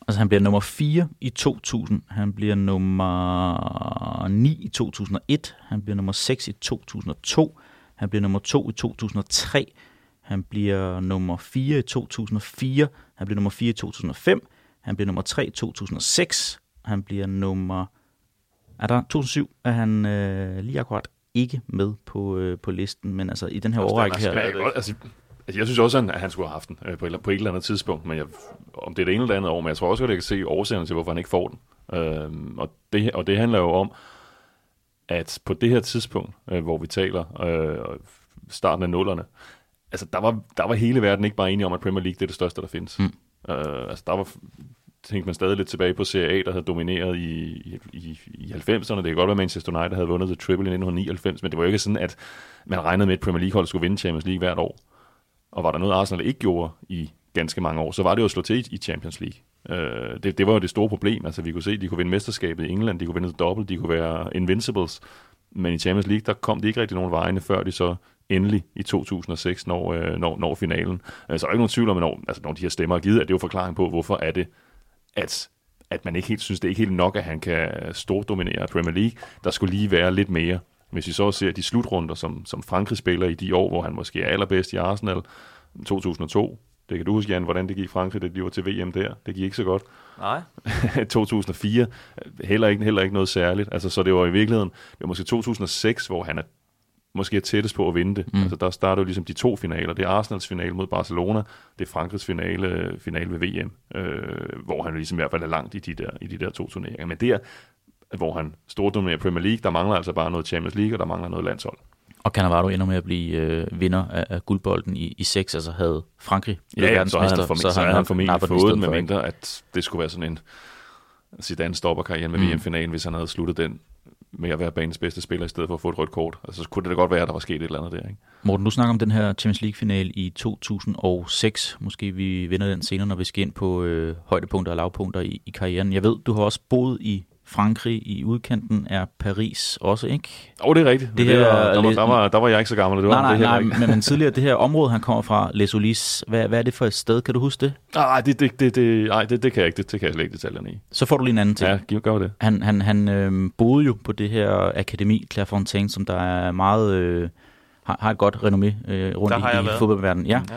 Altså han bliver nummer 4 i 2000, han bliver nummer 9 i 2001, han bliver nummer 6 i 2002, han bliver nummer 2 i 2003, han bliver nummer 4 i 2004, han bliver nummer 4 i 2005, han bliver nummer 3 i 2006, han bliver nummer... Er der 2007 er han øh, lige akkurat ikke med på, øh, på listen, men altså i den her årrække her... Jeg, godt, altså, altså, jeg synes også, at han skulle have haft den øh, på, et, på et eller andet tidspunkt, men jeg, om det er det ene eller andet år, men jeg tror også, at jeg kan se årsagen til, hvorfor han ikke får den. Øh, og, det, og det handler jo om, at på det her tidspunkt, øh, hvor vi taler øh, starten af nullerne, altså der var, der var hele verden ikke bare enige om, at Premier League det er det største, der findes. Mm. Øh, altså der var tænkte man stadig lidt tilbage på Serie A, der havde domineret i, i, i 90'erne. Det kan godt være, at Manchester United havde vundet The Triple i 1999, men det var jo ikke sådan, at man regnede med, at Premier League-hold skulle vinde Champions League hvert år. Og var der noget, Arsenal ikke gjorde i ganske mange år, så var det jo at slå til i Champions League. Øh, det, det var jo det store problem. Altså, vi kunne se, at de kunne vinde mesterskabet i England, de kunne vinde dobbelt, de kunne være invincibles. Men i Champions League, der kom de ikke rigtig nogen vejene, før de så endelig i 2006 når, øh, når, når finalen. Øh, så er der ikke nogen tvivl om, når, altså, når de her stemmer er givet, at det er jo forklaring på, hvorfor er det, at, at man ikke helt synes, det er ikke helt nok, at han kan stordominere Premier League. Der skulle lige være lidt mere. Hvis vi så ser de slutrunder, som, som Frankrig spiller i de år, hvor han måske er allerbedst i Arsenal, 2002, det kan du huske, Jan, hvordan det gik Frankrig, da de var til VM der. Det gik ikke så godt. Nej. 2004, heller ikke, heller ikke noget særligt. Altså, så det var i virkeligheden, det var måske 2006, hvor han er måske er tættest på at vinde det. Mm. Altså, der starter jo ligesom de to finaler. Det er Arsenals finale mod Barcelona, det er Frankrigs finale, finale ved VM, øh, hvor han ligesom i hvert fald er langt i de der, i de der to turneringer. Men der, hvor han stordominerer Premier League, der mangler altså bare noget Champions League, og der mangler noget landshold. Og Cannavaro ender med at blive øh, vinder af, af guldbolden i, i seks, altså havde Frankrig blevet ja, så, han formentlig, så, han, han formentlig fået den, med mindre at det skulle være sådan en Zidane stopper karrieren med mm. VM-finalen, hvis han havde sluttet den med at være banens bedste spiller, i stedet for at få et rødt kort. Altså, så kunne det da godt være, at der var sket et eller andet der. Ikke? Morten, du snakker om den her Champions League-final i 2006. Måske vi vinder den senere, når vi skal ind på øh, højdepunkter og lavpunkter i, i karrieren. Jeg ved, du har også boet i Frankrig i udkanten er Paris også, ikke? Åh, oh, det er rigtigt. Det, det her, der, var, der, var, der var jeg ikke så gammel. Det var, nej, nej, det nej, men, men tidligere, det her område, han kommer fra, Les Ulis, hvad, hvad er det for et sted? Kan du huske det? Nej, det, det, det, det, nej, det, det kan jeg ikke. Det, det kan jeg slet ikke detaljerne i. Så får du lige en anden ting. Ja, giv, gør det. Han, han, han øh, boede jo på det her akademi, Clairefontaine, som der er meget... Øh, har, har et godt renommé øh, rundt i, i fodboldverdenen. Ja. ja.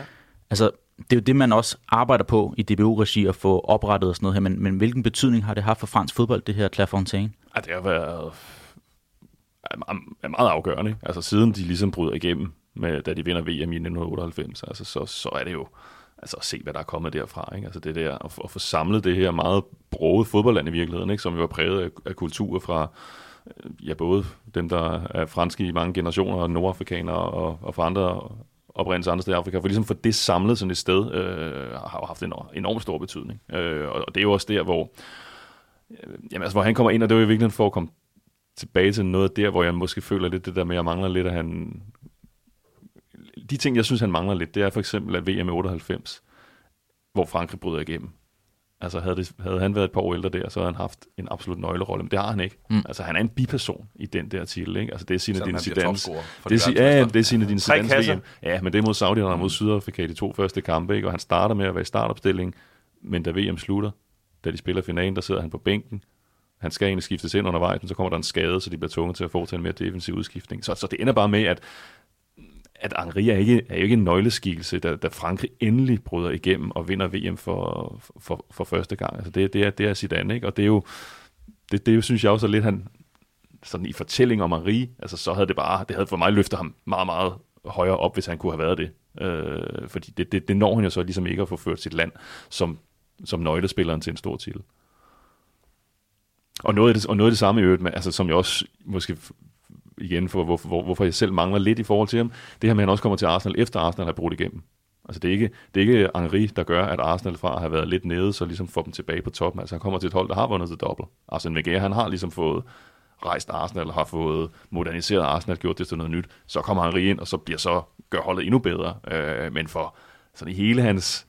Altså, det er jo det, man også arbejder på i DBU-regi at få oprettet og sådan noget her, men, men hvilken betydning har det haft for fransk fodbold, det her Clairefontaine? Ja, det har været er meget afgørende. Ikke? Altså siden de ligesom bryder igennem, med, da de vinder VM i 1998, altså, så, så er det jo altså, at se, hvad der er kommet derfra. Ikke? Altså det der, at, at få samlet det her meget broede fodboldland i virkeligheden, ikke? som jo var præget af, af kultur fra ja, både dem, der er franske i mange generationer, og nordafrikanere og, og fra andre oprindelse andre steder i Afrika, for ligesom for det samlet sådan et sted, øh, har jo haft en enorm stor betydning. Øh, og det er jo også der, hvor, øh, jamen, altså, hvor han kommer ind, og det er jo i virkeligheden for at komme tilbage til noget der, hvor jeg måske føler lidt det der med, at jeg mangler lidt, at han... De ting, jeg synes, han mangler lidt, det er for eksempel, at VM 98, hvor Frankrig bryder igennem. Altså havde, det, havde han været et par år ældre der, så havde han haft en absolut nøglerolle, men det har han ikke. Mm. Altså han er en biperson i den der titel, ikke? Altså det er Zinedine Zidane's... Det er, ja, det er Zinedine Zidane's VM. Ja, men det er mod Saudi, og mod Sydafrika i de to første kampe, ikke? Og han starter med at være i startopstilling, men da VM slutter, da de spiller finalen, der sidder han på bænken. Han skal egentlig skiftes ind undervejs, men så kommer der en skade, så de bliver tvunget til at foretage en mere defensiv udskiftning. Så, så det ender bare med, at at Henri er ikke, er ikke en nøgleskikkelse, da, da Frankrig endelig bryder igennem og vinder VM for, for, for første gang. Altså det, det, er, det er Zidane, ikke? Og det er jo, det, det synes jeg også er lidt, han, sådan i fortælling om Henri, altså så havde det bare, det havde for mig løftet ham meget, meget højere op, hvis han kunne have været det. Øh, fordi det, det, det når han jo så ligesom ikke at få ført sit land som, som nøglespilleren til en stor titel. Og noget af det, og noget af det samme i øvrigt, med, altså, som jeg også måske igen for, hvor, hvor, hvorfor jeg selv mangler lidt i forhold til ham, det her med, at han også kommer til Arsenal, efter Arsenal har brudt igennem. Altså det er ikke, det er ikke Henri, der gør, at Arsenal fra har været lidt nede, så ligesom får dem tilbage på toppen. Altså han kommer til et hold, der har vundet det dobbelt. Altså Wenger, han har ligesom fået rejst Arsenal, har fået moderniseret Arsenal, gjort det til noget nyt. Så kommer Henri ind, og så bliver så gør holdet endnu bedre. Øh, men for sådan i hele hans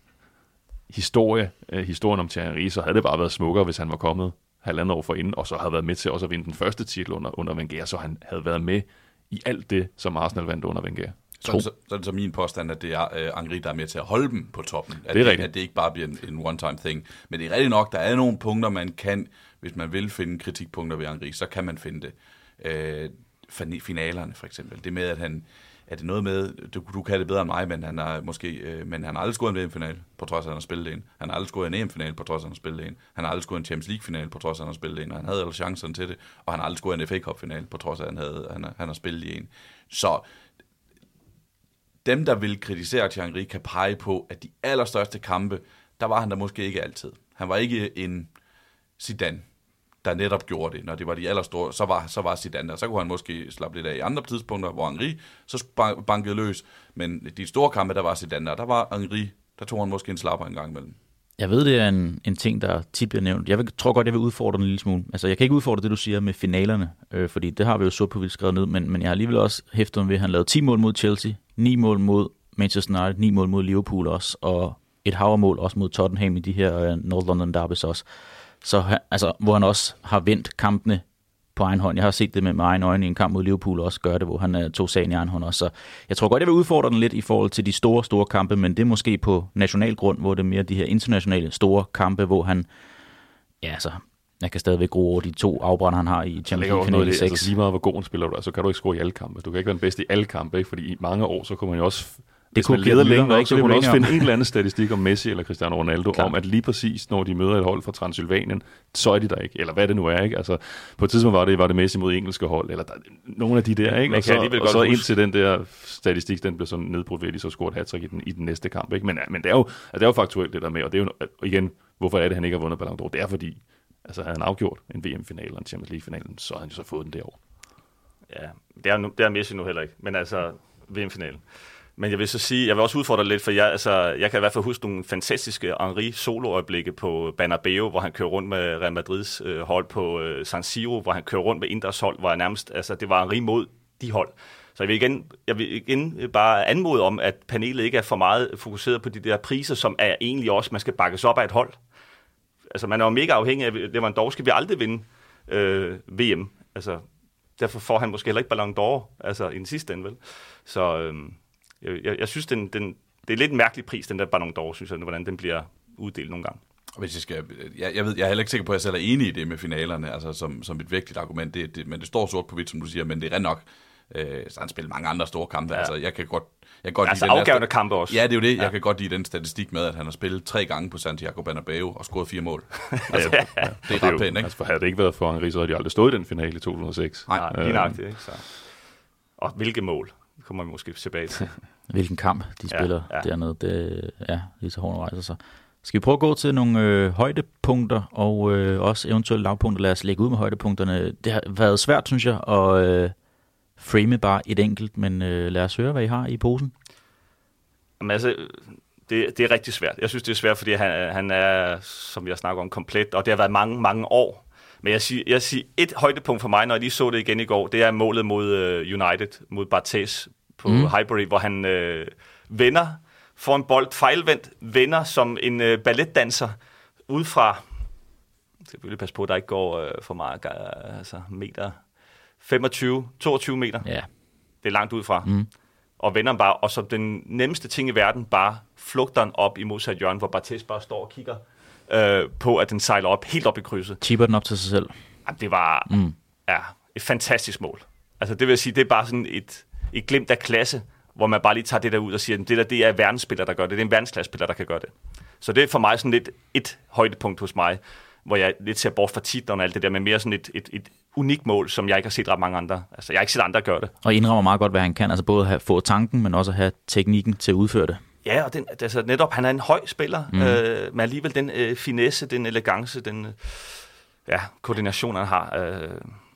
historie, øh, historien om Thierry, så havde det bare været smukkere, hvis han var kommet halvandet år forinden, og så havde været med til også at vinde den første titel under, under Wenger, så han havde været med i alt det, som Arsenal vandt under Wenger. Så, så, så er det så min påstand, at det er uh, Angri, der er med til at holde dem på toppen. At det er rigtigt. At det ikke bare bliver en, en one-time thing. Men det er rigtigt nok, der er nogle punkter, man kan, hvis man vil finde kritikpunkter ved Angri, så kan man finde det. Uh, finalerne for eksempel. Det med, at han er det noget med, du, du kan det bedre end mig, men han har måske, øh, men han har aldrig scoret en VM-final, på trods af, at han har spillet en. Han har aldrig scoret en EM-final, på trods af, at han har spillet en. Han har aldrig scoret en Champions League-final, på trods af, at han har spillet en. Og han havde alle chancerne til det, og han har aldrig scoret en FA Cup-final, på trods af, at han, havde, han, han har spillet i en. Så dem, der vil kritisere Thierry, kan pege på, at de allerstørste kampe, der var han der måske ikke altid. Han var ikke en Zidane, der netop gjorde det, når det var de allerstore, så var, så var Zidane der. Så kunne han måske slappe lidt af i andre tidspunkter, hvor Henri så bankede løs. Men de store kampe, der var Zidane der, der var Henri, der tog han måske en slapper en gang imellem. Jeg ved, det er en, en ting, der tit bliver nævnt. Jeg vil, tror godt, jeg vil udfordre den en lille smule. Altså, jeg kan ikke udfordre det, du siger med finalerne, øh, fordi det har vi jo så på, vi skrevet ned, men, men jeg har alligevel også hæftet ved, at han lavede 10 mål mod Chelsea, 9 mål mod Manchester United, 9 mål mod Liverpool også, og et havermål også mod Tottenham i de her øh, North London derbys også så altså, hvor han også har vendt kampene på egen hånd. Jeg har set det med egen øjne i en kamp mod Liverpool også gøre det, hvor han uh, tog sagen i egen hånd også. Så jeg tror godt, jeg vil udfordre den lidt i forhold til de store, store kampe, men det er måske på national grund, hvor det er mere de her internationale store kampe, hvor han, ja altså, jeg kan stadigvæk gro over de to afbrænder, han har i Champions League finale 6. Altså lige meget, hvor god en spiller du er, så kan du ikke score i alle kampe. Du kan ikke være den bedste i alle kampe, ikke? fordi i mange år, så kunne man jo også det kunne lede længere, så kunne man også finde en eller anden statistik om Messi eller Cristiano Ronaldo, Klar. om at lige præcis, når de møder et hold fra Transylvanien, så er de der ikke, eller hvad det nu er, ikke? Altså, på et tidspunkt var det, var det Messi mod engelske hold, eller der, nogle af de der, ikke? Og så, og så indtil den der statistik, den blev sådan nedbrudt ved, at de så scoret hat i den, i den næste kamp, ikke? Men, men det, er jo, altså, det er jo faktuelt det der med, og det er jo, igen, hvorfor er det, han ikke har vundet Ballon d'Or? Det er fordi, altså havde han afgjort en VM-final og en Champions League-finalen, så har han jo så fået den derovre. Ja, det er, nu, det er Messi nu heller ikke, men altså VM-finalen. Men jeg vil så sige, jeg vil også udfordre lidt, for jeg, altså, jeg kan i hvert fald huske nogle fantastiske Henri soloøjeblikke på Banabeo, hvor han kører rundt med Real Madrids øh, hold på øh, San Siro, hvor han kører rundt med Inders hold, hvor jeg nærmest, altså, det var Henri mod de hold. Så jeg vil, igen, jeg vil igen bare anmode om, at panelet ikke er for meget fokuseret på de der priser, som er egentlig også, man skal bakkes op af et hold. Altså man er jo mega afhængig af, Lewandowski vil aldrig vinde øh, VM. Altså, derfor får han måske heller ikke Ballon d'Or, altså i den sidste ende, vel? Så, øh, jeg, jeg, jeg synes, den, den, det er lidt en mærkelig pris, den der Ballon d'Or, synes jeg, hvordan den bliver uddelt nogle gange. Hvis jeg, skal, jeg, jeg, ved, jeg er heller ikke sikker på, at jeg selv er enig i det med finalerne, altså som, som et vigtigt argument, det, det, men det står sort på hvidt, som du siger, men det er ret nok, øh, så han spiller mange andre store kampe, ja. altså jeg kan godt, jeg kan godt altså lide afgørende den kampe også. Ja, det er jo det, ja. jeg kan godt lide den statistik med, at han har spillet tre gange på Santiago Bernabeu og scoret fire mål. altså, ja. Det er ret pænt, ikke? Altså, havde det ikke været for Henri, så havde de aldrig stået i den finale i 2006. Nej, Nej lige nok det, ikke? Så. Og hvilke mål? Det kommer vi måske tilbage til. hvilken kamp de spiller ja, ja. dernede. Det, ja, lige så hårdt rejser sig. Skal vi prøve at gå til nogle øh, højdepunkter og øh, også eventuelle lavpunkter? Lad os lægge ud med højdepunkterne. Det har været svært, synes jeg, at øh, frame bare et enkelt, men øh, lad os høre, hvad I har i posen. Jamen altså, det, det er rigtig svært. Jeg synes, det er svært, fordi han, han er, som jeg snakker om, komplet, og det har været mange, mange år. Men jeg siger, jeg siger et højdepunkt for mig, når jeg lige så det igen i går, det er målet mod uh, United, mod Barthez på mm. Highbury, hvor han øh, vender, får en bold fejlvendt, vender som en øh, balletdanser, udefra, skal selvfølgelig passe på, at der ikke går øh, for meget, altså meter, 25, 22 meter. Ja. Det er langt udefra. Mm. Og vender bare, og som den nemmeste ting i verden, bare flugter den op i modsat hjørne, hvor Bartes bare står og kigger øh, på, at den sejler op, helt op i krydset. Chipper den op til sig selv. Jamen, det var mm. ja, et fantastisk mål. Altså det vil sige, det er bare sådan et, et glimt af klasse, hvor man bare lige tager det der ud og siger, at det der det er verdensspiller, der gør det. Det er en verdensklassespiller, der kan gøre det. Så det er for mig sådan lidt et højdepunkt hos mig, hvor jeg lidt ser bort fra titlerne og alt det der, men mere sådan et, et, et unikt mål, som jeg ikke har set ret mange andre. Altså, jeg har ikke set andre gøre det. Og indrammer meget godt, hvad han kan. Altså både have, få tanken, men også have teknikken til at udføre det. Ja, og den, altså netop, han er en høj spiller, mm. øh, men alligevel den øh, finesse, den elegance, den øh, ja, koordination, han har. Øh,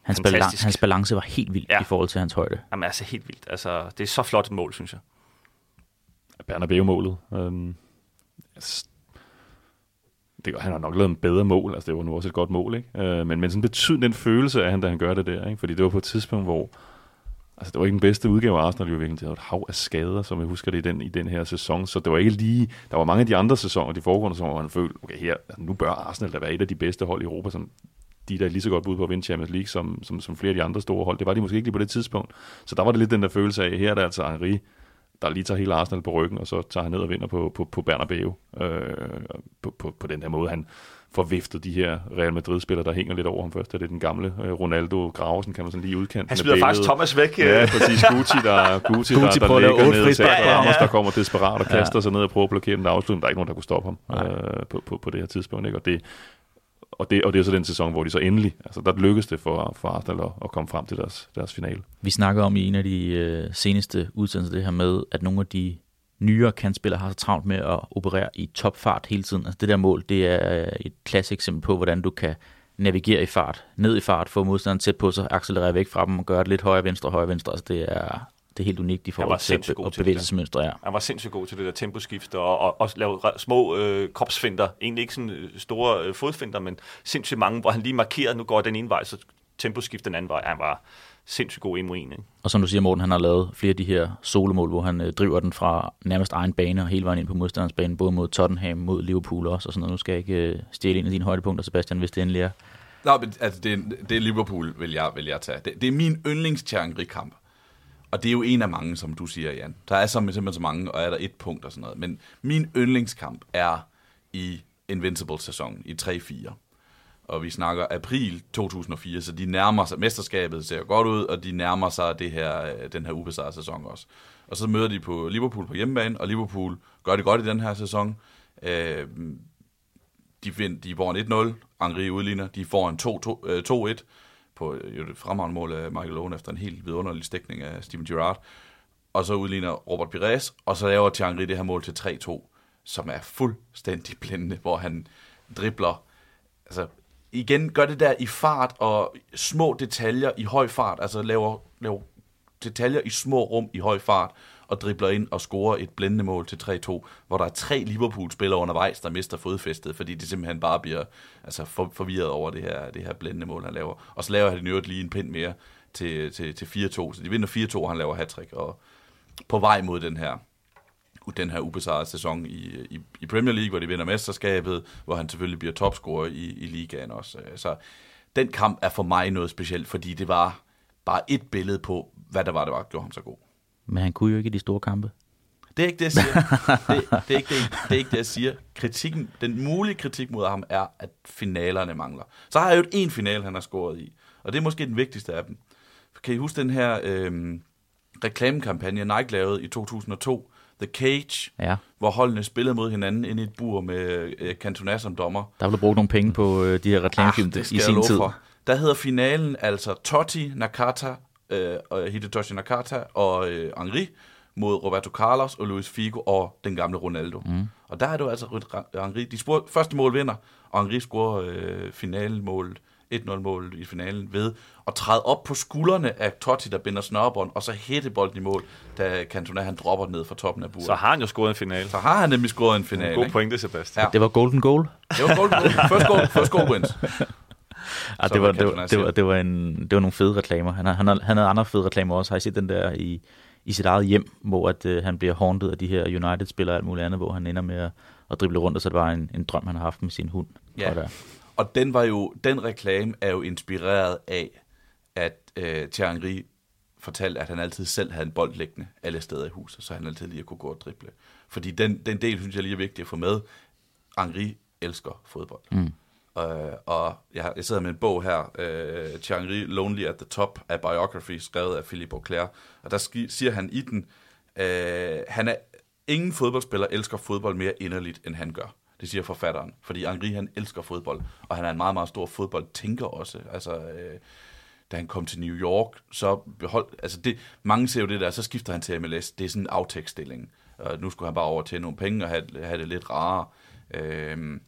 Hans, balan- hans balance var helt vild ja. i forhold til hans højde. Jamen altså helt vildt. Altså, det er så flot et mål, synes jeg. Bernabeu-målet. Øhm, altså, det, han har nok lavet en bedre mål, altså det var nu også et godt mål, ikke? Øh, men, men sådan betyder den følelse af han, da han gør det der, ikke? fordi det var på et tidspunkt, hvor altså det var ikke den bedste udgave af Arsenal, virkelig. Det havde et hav af skader, som jeg husker det i den, i den her sæson, så det var ikke lige, der var mange af de andre sæsoner, de foregående sæsoner, hvor han følte, okay her, altså, nu bør Arsenal da være et af de bedste hold i Europa, som de der er lige så godt bud på at vinde Champions League, som, som, som flere af de andre store hold. Det var de måske ikke lige på det tidspunkt. Så der var det lidt den der følelse af, her er det altså Henri, der lige tager hele Arsenal på ryggen, og så tager han ned og vinder på, på, på Bernabeu. Øh, på, på, på den her måde, han får viftet de her Real Madrid-spillere, der hænger lidt over ham først. Det er den gamle øh, Ronaldo Gravesen, kan man sådan lige udkende. Han smider faktisk Thomas væk. Ja, præcis. Gucci, der, Gucci, Gucci der, der, der ligger ned og ja, ja, ja. der kommer desperat og kaster ja. sig ned og prøver at blokere den afslutning. Der er ikke nogen, der kunne stoppe ham øh, på, på, på det her tidspunkt. Ikke? Og det, og det, og det er så den sæson, hvor de så endelig, altså der lykkedes det for, for Arsenal at, at komme frem til deres, deres finale. Vi snakker om i en af de øh, seneste udsendelser det her med, at nogle af de nyere kantspillere har så travlt med at operere i topfart hele tiden. Altså det der mål, det er øh, et klassisk eksempel på, hvordan du kan navigere i fart, ned i fart, få modstanderen tæt på sig, accelerere væk fra dem og gøre det lidt højre, venstre, højre, venstre. Altså det er, det er helt unikt i forhold til at bevægelsesmønstre. Ja. Han var sindssygt god til det der temposkift og, og også lave små øh, kropsfinder. Egentlig ikke sådan øh, store øh, fodfinder, men sindssygt mange, hvor han lige markerede, nu går den ene vej, så temposkift den anden vej. Han var sindssygt god i Morin. Ikke? Og som du siger, Morten, han har lavet flere af de her solomål, hvor han øh, driver den fra nærmest egen bane og hele vejen ind på modstanders bane, både mod Tottenham, mod Liverpool også, og sådan noget. Nu skal jeg ikke øh, stjæle en af dine højdepunkter, Sebastian, hvis det endelig er. Nå, men altså, det, er, det er Liverpool, vil jeg, vil jeg tage. Det, det er min yndlings kamp og det er jo en af mange, som du siger, Jan. Der er simpelthen så mange, og er der et punkt og sådan noget. Men min yndlingskamp er i Invincible-sæsonen, i 3-4. Og vi snakker april 2004, så de nærmer sig, mesterskabet ser godt ud, og de nærmer sig det her, øh, den her ubesejrede sæson også. Og så møder de på Liverpool på hjemmebane, og Liverpool gør det godt i den her sæson. Øh, de, find, de får en 1-0, Angri udligner, de får en 2-1, øh, på jo det fremragende mål af Michael Owen efter en helt vidunderlig stikning af Steven Gerrard. Og så udligner Robert Pires, og så laver Thierry det her mål til 3-2, som er fuldstændig blændende, hvor han dribler. Altså, igen, gør det der i fart og små detaljer i høj fart, altså laver, laver detaljer i små rum i høj fart, og dribler ind og scorer et blændende mål til 3-2, hvor der er tre Liverpool-spillere undervejs, der mister fodfæstet, fordi de simpelthen bare bliver altså, for, forvirret over det her, det her blændende mål, han laver. Og så laver han i øvrigt lige en pind mere til, til, til 4-2, så de vinder 4-2, han laver hat og på vej mod den her den her ubesejrede sæson i, i, i Premier League, hvor de vinder mesterskabet, hvor han selvfølgelig bliver topscorer i, i ligaen også. Så den kamp er for mig noget specielt, fordi det var bare et billede på, hvad der var, der var, gjorde ham så god. Men han kunne jo ikke i de store kampe. Det er ikke det, jeg siger. det, det, er ikke det, det er ikke det, jeg siger. Kritikken, den mulige kritik mod ham er, at finalerne mangler. Så har jeg jo en finale, han har scoret i. Og det er måske den vigtigste af dem. Kan I huske den her øh, reklamekampagne, Nike lavede i 2002, The Cage, ja. hvor holdene spillede mod hinanden ind i et bur med øh, Cantona som dommer. Der blev brugt nogle penge på øh, de her reklamefilm ah, i sin tid. For. Der hedder finalen altså Totti, Nakata øh, Hidetoshi Nakata og øh, Henri mod Roberto Carlos og Luis Figo og den gamle Ronaldo. Mm. Og der er det jo altså Henri, de spor, første mål vinder, og Henri scorer øh, finalemålet 1-0-mål i finalen ved at træde op på skuldrene af Totti, der binder snørbånd, og så hætte bolden i mål, da Cantona han dropper ned fra toppen af buret. Så har han jo scoret en finale. Så har han nemlig scoret en finale. God pointe, Sebastian. Ja. Det var golden goal. Det var golden goal. First goal, first goal wins. Ja, det, var, det, var, det, var, det, var en, det var nogle fede reklamer. Han, han, han havde andre fede reklamer også. Har I set den der i, i sit eget hjem, hvor at, øh, han bliver haunted af de her United-spillere og alt muligt andet, hvor han ender med at, at drible rundt, og så det var en, en drøm, han har haft med sin hund. Ja. Og der. Og den var jo, den reklame er jo inspireret af, at øh, Thierry fortalte, at han altid selv havde en bold liggende alle steder i huset, så han altid lige kunne gå og drible. Fordi den, den del, synes jeg lige er vigtig at få med. Henry elsker fodbold. Mm. Øh, og jeg, jeg sidder med en bog her, øh, Thierry Lonely at the Top, af Biography, skrevet af Philippe Auclair. Og der ski, siger han i den, øh, han er, ingen fodboldspiller elsker fodbold mere inderligt, end han gør. Det siger forfatteren, fordi Henri han elsker fodbold, og han er en meget, meget stor fodboldtænker også. Altså, øh, da han kom til New York, så behold, altså det, mange ser jo det der, så skifter han til MLS, det er sådan en aftægtsstilling. Og nu skulle han bare over til nogle penge og have, have det lidt rarere. Øhm,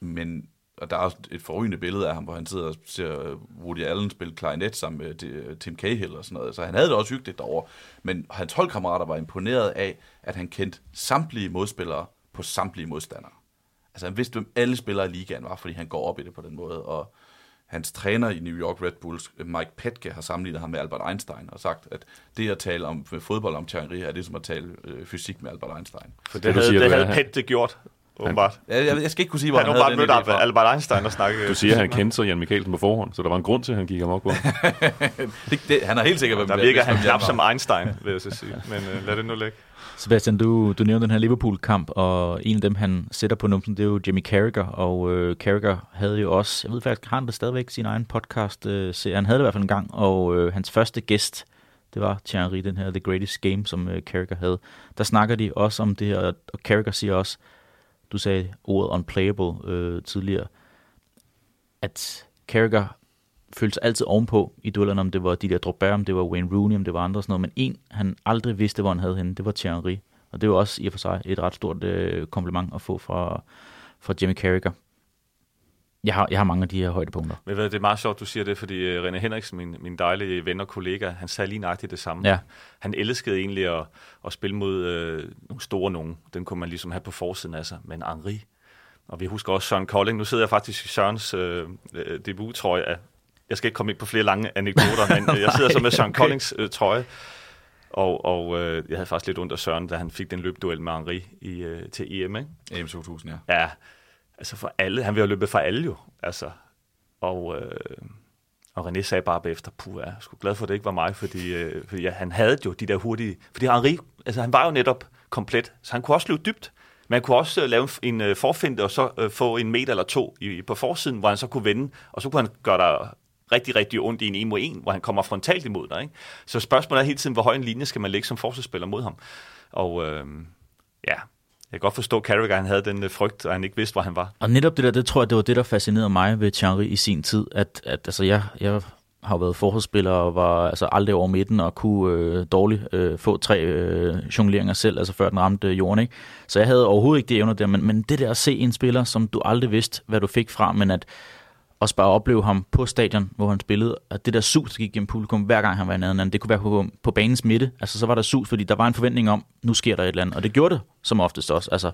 men og der er også et forrygende billede af ham, hvor han sidder og ser Woody Allen spille klarinet sammen med øh, Tim Cahill og sådan noget. Så han havde det også hyggeligt derovre. Men hans holdkammerater var imponeret af, at han kendte samtlige modspillere på samtlige modstandere. Altså han vidste, hvem alle spillere i ligaen var, fordi han går op i det på den måde. Og hans træner i New York Red Bulls, Mike Petke, har sammenlignet ham med Albert Einstein og sagt, at det at tale om fodbold om Thierry Henry er det som at tale øh, fysik med Albert Einstein. For det, Det, havde, siger, det er, havde han- Pet det gjort, åbenbart. Jeg, jeg, jeg skal ikke kunne sige, hvor Han han, havde bare den mødt idé fra. Albert, Einstein og snakket. Du siger, at han kendte så Jan Mikkelsen på forhånd, så der var en grund til, at han gik amok på ham. det, det, han har helt sikkert været Der virker han knap som Einstein, vil jeg så sige. Men uh, lad det nu ligge. Sebastian, du, du nævnte den her Liverpool-kamp, og en af dem, han sætter på numsen, det er jo Jimmy Carragher, og øh, Carragher havde jo også, jeg ved faktisk, har han det stadigvæk sin egen podcast øh, serie, han havde det i hvert fald en gang, og øh, hans første gæst, det var Thierry den her The Greatest Game, som øh, Carragher havde. Der snakker de også om det her, og Carragher siger også, du sagde ordet unplayable øh, tidligere, at Carragher følte sig altid ovenpå i duellerne, om det var de der Drogba, om det var Wayne Rooney, om det var andre og sådan noget, men en, han aldrig vidste, hvor han havde henne, det var Thierry Og det var også i og for sig et ret stort øh, kompliment at få fra, fra Jimmy Carragher. Jeg har, jeg har mange af de her højdepunkter. Men ved det er meget sjovt, du siger det, fordi uh, René Henriksen, min, min dejlige ven og kollega, han sagde lige nøjagtigt det samme. Ja. Han elskede egentlig at, at spille mod øh, nogle store nogen. Den kunne man ligesom have på forsiden af sig. Men Henri, og vi husker også Søren Kolding. Nu sidder jeg faktisk i Sørens øh, øh, debut-trøje af, jeg skal ikke komme ind på flere lange anekdoter, men øh, jeg sidder så med Søren okay. Koldings øh, trøje. Og, og øh, jeg havde faktisk lidt ondt af Søren, da han fik den løbduel med Henri i, øh, til EM, ikke? EM 2000, ja. Ja, altså for alle. Han vil jo løbe for alle jo. Altså, og, øh, og René sagde bare bagefter, puh, jeg er sgu glad for, at det ikke var mig, fordi, øh, fordi ja, han havde jo de der hurtige... Fordi Henri, altså han var jo netop komplet, så han kunne også løbe dybt. Men han kunne også øh, lave en, øh, forfinte og så øh, få en meter eller to i, på forsiden, hvor han så kunne vende, og så kunne han gøre dig rigtig, rigtig ondt i en 1 mod 1, hvor han kommer frontalt imod dig. Ikke? Så spørgsmålet er hele tiden, hvor høj en linje skal man lægge som forsvarsspiller mod ham. Og øh, ja, jeg kan godt forstå, at Carragher han havde den øh, frygt, og han ikke vidste, hvor han var. Og netop det der, det tror jeg, det var det, der fascinerede mig ved Thierry i sin tid, at, at altså, jeg, jeg har været forholdsspiller og var altså aldrig over midten og kunne øh, dårligt øh, få tre øh, jongleringer selv, altså før den ramte øh, jorden. Ikke? Så jeg havde overhovedet ikke det evner der, men, men det der at se en spiller, som du aldrig vidste, hvad du fik fra, men at også bare opleve ham på stadion, hvor han spillede, at det der sus, der gik gennem publikum, hver gang han var i nærheden, det kunne være på, på banens midte, altså så var der sus, fordi der var en forventning om, nu sker der et eller andet, og det gjorde det som oftest også, altså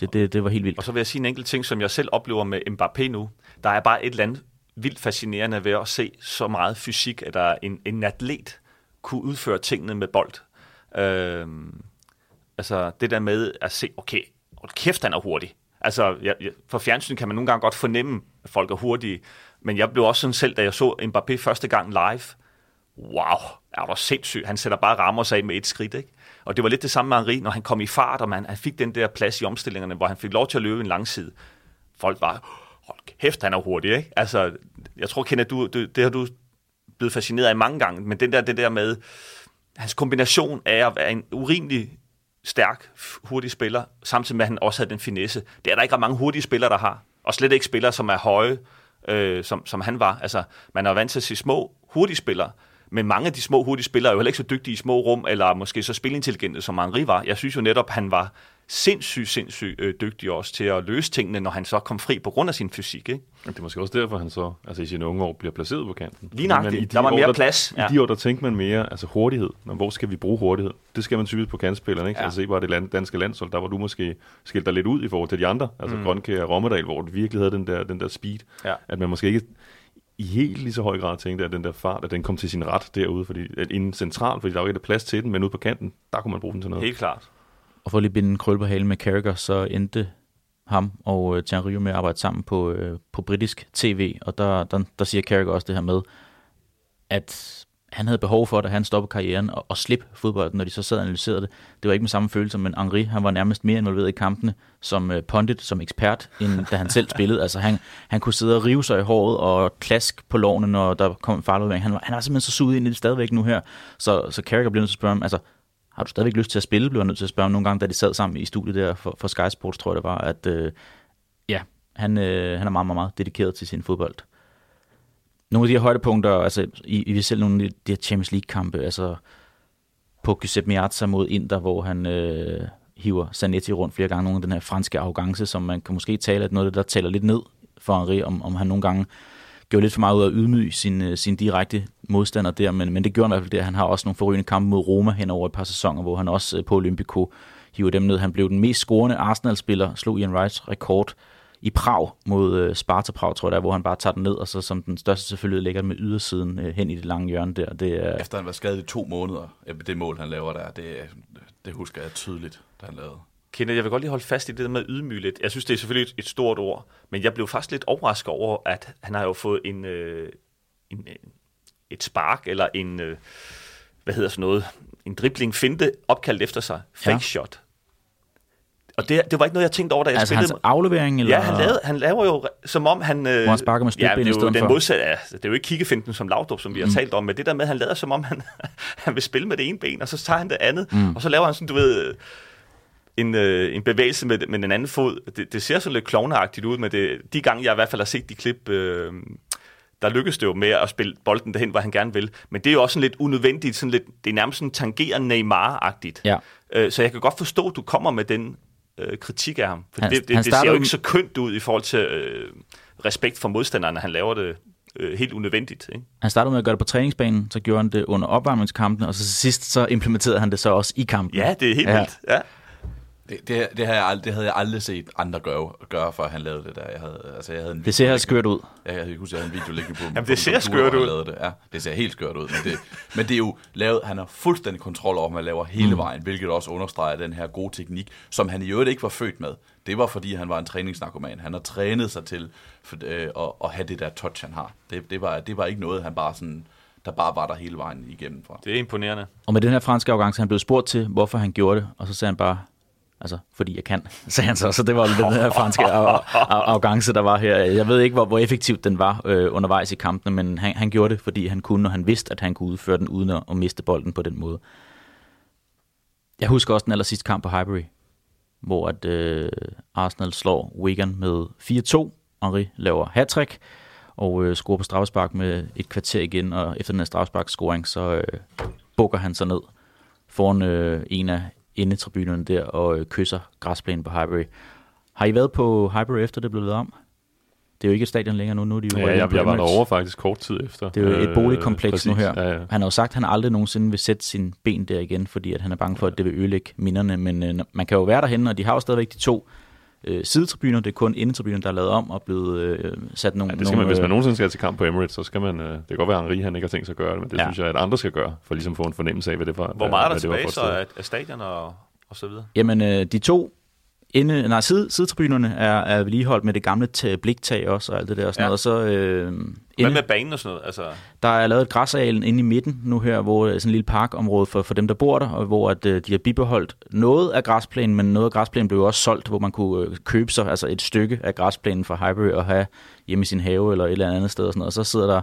det, det, det var helt vildt. Og så vil jeg sige en enkelt ting, som jeg selv oplever med Mbappé nu. Der er bare et eller andet vildt fascinerende ved at se så meget fysik, at der en, en atlet kunne udføre tingene med bold. Øhm, altså det der med at se, okay, hold kæft, han er hurtig. Altså, jeg, jeg, for fjernsyn kan man nogle gange godt fornemme, at folk er hurtige, men jeg blev også sådan selv, da jeg så Mbappé første gang live, wow, er du sindssyg. Han sætter bare rammer sig af med et skridt, ikke? Og det var lidt det samme med Henri, når han kom i fart, og man, han fik den der plads i omstillingerne, hvor han fik lov til at løbe en lang side. Folk var, hold kæft, han er hurtig, ikke? Altså, jeg tror, Kenneth, du, det, det har du blevet fascineret af mange gange, men den der, det der med, hans kombination af at være en urimelig stærk, hurtig spiller, samtidig med, at han også havde den finesse. Det er der ikke ret mange hurtige spillere, der har. Og slet ikke spillere, som er høje, øh, som, som han var. Altså, man er vant til at se små, hurtige spillere, men mange af de små, hurtige spillere er jo heller ikke så dygtige i små rum, eller måske så spilintelligente, som Henri var. Jeg synes jo netop, han var sindssygt, sindssygt øh, dygtig også til at løse tingene, når han så kom fri på grund af sin fysik. Ikke? Det er måske også derfor, han så altså i sine unge år bliver placeret på kanten. Lige nøjagtigt. de Der var år, mere plads. I de år, der tænkte man mere, altså hurtighed. Men hvor skal vi bruge hurtighed? Det skal man typisk på kantspillerne, ikke? Ja. Ja. Altså se bare det land, danske landshold, der var du måske skilt dig lidt ud i forhold til de andre. Altså mm. Grønke og Rommedal, hvor du virkelig havde den der, den der speed. Ja. At man måske ikke i helt lige så høj grad tænkte, at den der fart, at den kom til sin ret derude, fordi at inden central, fordi der var ikke plads til den, men ude på kanten, der kunne man bruge den til noget. Helt klart. Og for at lige binde en krøl på halen med Carragher, så endte ham og øh, Thierry med at arbejde sammen på, øh, på britisk tv, og der, der, der siger Carragher også det her med, at han havde behov for, at han stoppede karrieren og, og slippe fodbolden, når de så sad og analyserede det. Det var ikke med samme følelse, men Henri, han var nærmest mere involveret i kampene som øh, pundit, som ekspert, end da han selv spillede. Altså han, han kunne sidde og rive sig i håret og klask på lovene, når der kom en farlig han, var, han var simpelthen så suget ind i det stadigvæk nu her. Så, så Carragher blev nødt til at spørge ham, altså, har du stadigvæk lyst til at spille, blev jeg nødt til at spørge ham nogle gange, da de sad sammen i studiet der for, for Sky Sports, tror jeg det var, at øh, ja, han, øh, han er meget, meget, meget dedikeret til sin fodbold. Nogle af de her højdepunkter, altså I, I vil selv nogle af de her Champions League-kampe, altså på Giuseppe Miazza mod Inter, hvor han øh, hiver Zanetti rundt flere gange, nogle af den her franske arrogance, som man kan måske tale, at noget af det, der taler lidt ned for Henri, om, om han nogle gange gjorde lidt for meget ud af at ydmyge sin, øh, sin direkte modstander der, men, men det gjorde han i hvert fald det. Han har også nogle forrygende kampe mod Roma hen over et par sæsoner, hvor han også øh, på Olympico hiver dem ned. Han blev den mest scorende Arsenal-spiller, slog Ian Wrights rekord i Prag mod øh, Sparta Prag, tror jeg der, hvor han bare tager den ned, og så som den største selvfølgelig ligger med ydersiden øh, hen i det lange hjørne der. Det er, Efter han var skadet i to måneder, det mål, han laver der, det, det husker jeg tydeligt, da han lavede. Kenneth, jeg vil godt lige holde fast i det der med ydmyge lidt. Jeg synes, det er selvfølgelig et, et stort ord, men jeg blev faktisk lidt overrasket over, at han har jo fået en, øh, en, øh, et spark, eller en, øh, hvad hedder sådan noget, en dribling finte opkaldt efter sig. Fake ja. shot. Og det, det var ikke noget, jeg tænkte over, da jeg altså spillede. hans aflevering? Eller? Ja, han, lavede, han laver jo, som om han... Hvor han sparker med ja, det er jo den modsatte, ja, det er jo ikke kiggefinten som Laudrup, som vi har mm. talt om, men det der med, at han lader som om, han, han vil spille med det ene ben, og så tager han det andet, mm. og så laver han sådan, du ved, en, øh, en bevægelse med, med den anden fod. Det, det ser så lidt klovneagtigt ud, men det, de gange, jeg i hvert fald har set de klip, øh, der lykkes det jo med at spille bolden derhen, hvor han gerne vil. Men det er jo også sådan lidt unødvendigt, sådan lidt, det er nærmest sådan tangerende Neymar-agtigt. Ja. Øh, så jeg kan godt forstå, at du kommer med den øh, kritik af ham. For Han- det, det, han det ser jo ikke så kønt ud i forhold til øh, respekt for modstanderne. Han laver det øh, helt unødvendigt. Ikke? Han startede med at gøre det på træningsbanen, så gjorde han det under opvarmningskampen, og så sidst så implementerede han det så også i kampen. Ja, det er helt ja. vildt. Ja. Det, det, det, har jeg ald- det havde jeg aldrig set andre gøre, gøre før han lavede det der. Jeg havde, altså, jeg havde en Det ser helt skørt ud. Ja, jeg kan huske, jeg havde en video liggende på Jamen, på det ser computer, skørt ud. lavede Det. Ja, det ser helt skørt ud. Men det, men det er jo lavet, han har fuldstændig kontrol over, hvad han laver hele vejen, hvilket også understreger den her gode teknik, som han i øvrigt ikke var født med. Det var, fordi han var en træningsnarkoman. Han har trænet sig til for, øh, at, at have det der touch, han har. Det, det, var, det var ikke noget, han bare sådan, der bare var der hele vejen igennem fra. Det er imponerende. Og med den her franske arrogance, han blev spurgt til, hvorfor han gjorde det, og så sagde han bare, altså, fordi jeg kan, sagde han så. Så det var den her franske arrogance, der var her. Jeg ved ikke, hvor, hvor effektivt den var øh, undervejs i kampene, men han, han gjorde det, fordi han kunne, og han vidste, at han kunne udføre den, uden at, at miste bolden på den måde. Jeg husker også den aller sidste kamp på Highbury, hvor at, øh, Arsenal slår Wigan med 4-2. Henri laver hat og øh, scorer på straffespark med et kvarter igen, og efter den her straffespark-scoring, så øh, bukker han sig ned foran øh, en af indetribunerne der og øh, kysser græsplænen på Highbury. Har I været på Highbury efter det blev lavet om? Det er jo ikke et stadion længere nu, nu er de jo Ja, jeg, jeg var derovre faktisk kort tid efter. Det er jo et Øh, boligkompleks nu præcis. her. Ja, ja. Han har jo sagt, at han aldrig nogensinde vil sætte sin ben der igen, fordi at han er bange for, at det vil ødelægge minderne. Men øh, man kan jo være derhen, og de har jo stadigvæk de to øh, sidetribuner. Det er kun indetribunen, der er lavet om og blevet øh, sat nogle... Ja, det skal nogle man, hvis man øh, nogensinde skal til kamp på Emirates, så skal man, øh, det kan godt være, at Henri han ikke har tænkt sig at gøre det, men det Ja. synes jeg, at andre skal gøre, for ligesom at få en fornemmelse af, hvad det var. Hvor meget er der hvad det var tilbage så af stadion og, og så videre? Jamen, øh, de to inde, nej, side, sidetribunerne er, er vedligeholdt med det gamle bliktag også, og alt det der og sådan Ja. noget. Og så øh, Hvad inde, med banen og sådan noget? Altså, der er lavet et græsareal inde i midten nu her, hvor øh, sådan en lille parkområde for, for dem, der bor der, og hvor at, øh, de har bibeholdt noget af græsplænen, men noget af græsplænen blev også solgt, hvor man kunne øh, købe sig altså et stykke af græsplænen fra Highbury og have hjemme i sin have eller et eller andet sted og sådan noget. Og så sidder der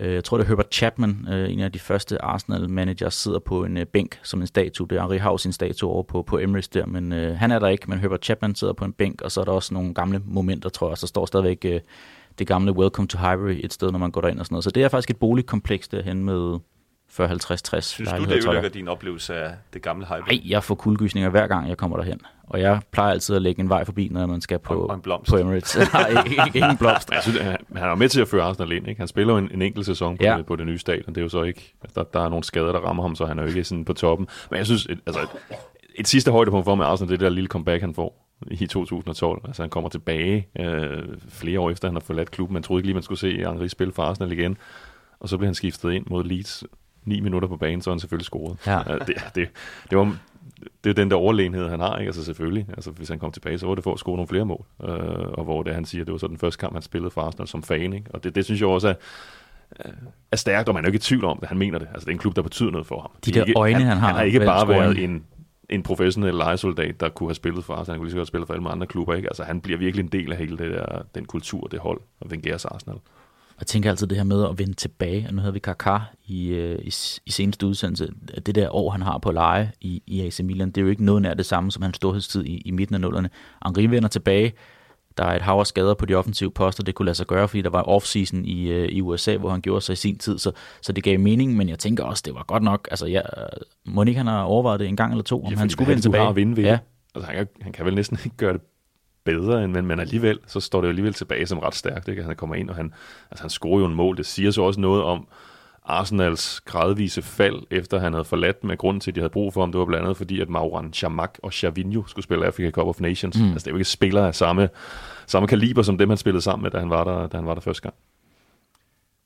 Jeg tror, det er Herbert Chapman, øh, en af de første Arsenal-managers, sidder på en øh, bænk som en statue. Det er Henri jo sin statue over på, på Emirates der, men øh, han er der ikke. Men Herbert Chapman sidder på en bænk, og så er der også nogle gamle momenter, tror jeg. Så står stadigvæk øh, det gamle Welcome to Highbury et sted, når man går derind og sådan noget. Så det er faktisk et boligkompleks derhen med 40, 50, 60 synes du, det ødelægger din oplevelse af det gamle hype? Nej, jeg får kuldegysninger hver gang, jeg kommer derhen. Og jeg plejer altid at lægge en vej forbi, når man skal på, Og- og på Emirates. Nej, ikke, blomst. Jeg synes, han, han er med til at føre Arsenal ind. Ikke? Han spiller jo en, en enkelt sæson på, Ja. ja. på det nye stadion. Det er jo så ikke, altså, der, der er nogle skader, der rammer ham, så han er jo ikke sådan på toppen. Men jeg synes, et, altså, et, et sidste højdepunkt for med Arsenal, det er det der lille comeback, han får. i 2012. Altså han kommer tilbage øh, flere år efter, han har forladt klubben. Man troede ikke lige, man skulle se Henri spille for Arsenal igen. Og så blev han skiftet ind mod Leeds ni minutter på banen, så han selvfølgelig scoret. Ja. det, det, det, var, det er den der overlegenhed, han har, ikke? Altså selvfølgelig. Altså, hvis han kom tilbage, så var det for at score nogle flere mål. Øh, og hvor det, han siger, det var så den første kamp, han spillede for Arsenal som fan. Ikke? Og det, det synes jeg også er, øh, er stærkt, og man er jo ikke i tvivl om det. Han mener det. Altså, det er en klub, der betyder noget for ham. De er der ikke, øjne, han har Han har ikke bare været en, en professionel lejesoldat, der kunne have spillet for Arsenal. Han kunne lige så godt spille for alle andre klubber. Ikke? Altså, han bliver virkelig en del af hele det der, den kultur, det hold, og Wenger's Arsenal. Jeg tænker altid det her med at vende tilbage. Og nu havde vi Kaká i, øh, i, i seneste udsendelse. Det der år, han har på leje i, i AC Milan, det er jo ikke noget nær det samme som hans storhedstid i, i midten af nullerne. Henri vender tilbage. Der er et hav af skader på de offensive poster. Det kunne lade sig gøre, fordi der var off-season i, øh, i USA, hvor han gjorde sig i sin tid. Så, så det gav mening, men jeg tænker også, det var godt nok. Altså, ja, må ikke han har overvejet det en gang eller to, om Ja, han skulle vende tilbage? har at vinde ved ja. Altså, han, kan, han kan vel næsten ikke gøre det bedre, end, men, men alligevel, så står det jo alligevel tilbage som ret stærkt. Ikke? Han kommer ind, og han, altså, han scorer jo en mål. Det siger så også noget om Arsenals gradvise fald, efter han havde forladt med grunden til, at de havde brug for ham. Det var blandt andet fordi, at Mauran Chamak og Chavinho skulle spille Africa Cup of Nations. Mm. Altså, det er jo ikke spillere af samme, samme kaliber, som dem, han spillede sammen med, da han var der, da han var der første gang.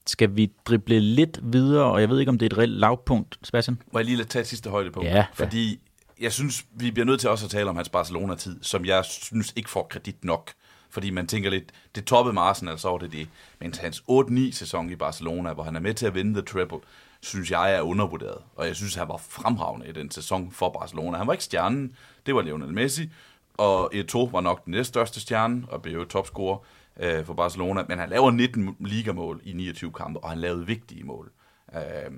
Skal vi drible lidt videre, og jeg ved ikke, om det er et reelt lavpunkt, Sebastian? Må jeg lige tage et sidste højdepunkt? Ja. Fordi jeg synes, vi bliver nødt til også at tale om hans Barcelona-tid, som jeg synes ikke får kredit nok. Fordi man tænker lidt, det toppede med Arsenal, så var det det. Men hans 8-9-sæson i Barcelona, hvor han er med til at vinde the treble, synes jeg er undervurderet. Og jeg synes, han var fremragende i den sæson for Barcelona. Han var ikke stjernen, det var Lionel Messi. Og Eto'o var nok den næststørste stjerne, og blev jo topscorer øh, for Barcelona. Men han laver 19 ligamål i 29 kampe, og han lavede vigtige mål. Øh,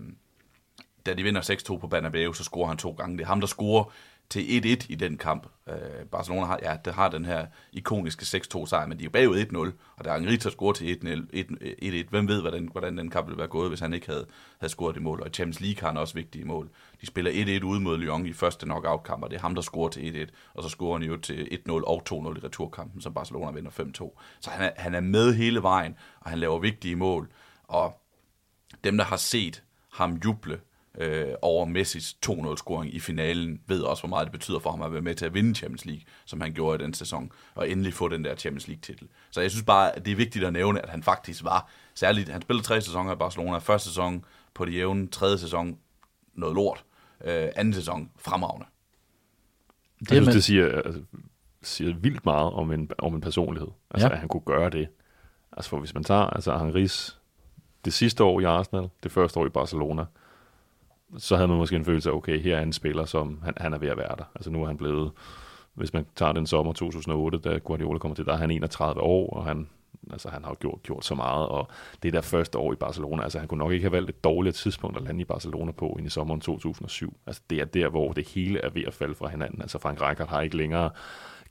da de vinder 6-2 på Bernabeu, så scorer han to gange. Det er ham, der scorer til 1-1 i den kamp. Øh, Barcelona har, ja, det har den her ikoniske 6-2 sejr, men de er jo bagud 1-0, og der er Henri, der scorer til 1-1. 1-1. Hvem ved, hvordan, hvordan den kamp ville være gået, hvis han ikke havde, havde scoret det mål. Og i Champions League har han også vigtige mål. De spiller 1-1 ude mod Lyon i første knockout-kamp, og det er ham, der scorer til 1-1. Og så scorer han jo til 1-0 og 2-0 i returkampen, som Barcelona vinder 5-2. Så han er, han er med hele vejen, og han laver vigtige mål. Og dem, der har set ham juble øh, over Messis 2-0-scoring i finalen, ved også, hvor meget det betyder for ham at være med til at vinde Champions League, som han gjorde i den sæson, og endelig få den der Champions League-titel. Så jeg synes bare, at det er vigtigt at nævne, at han faktisk var, særligt, han spillede tre sæsoner i Barcelona, første sæson på det jævne, tredje sæson noget lort, øh, anden sæson fremragende. Det Jeg synes, det siger, altså, siger vildt meget om en, om en personlighed. Altså, ja. at han kunne gøre det. Altså, for hvis man tager altså, Henris det sidste år i Arsenal, det første år i Barcelona, så havde man måske en følelse af, okay, her er en spiller, som han, han er ved at være der. Altså nu er han blevet, hvis man tager den sommer 2008, da Guardiola kommer til, der er han 31 år, og han, altså, han har jo gjort, gjort så meget, og det der første år i Barcelona, altså han kunne nok ikke have valgt et dårligere tidspunkt at lande i Barcelona på end i sommeren 2007. Altså det er der, hvor det hele er ved at falde fra hinanden. Altså Frank Rijkaard har ikke længere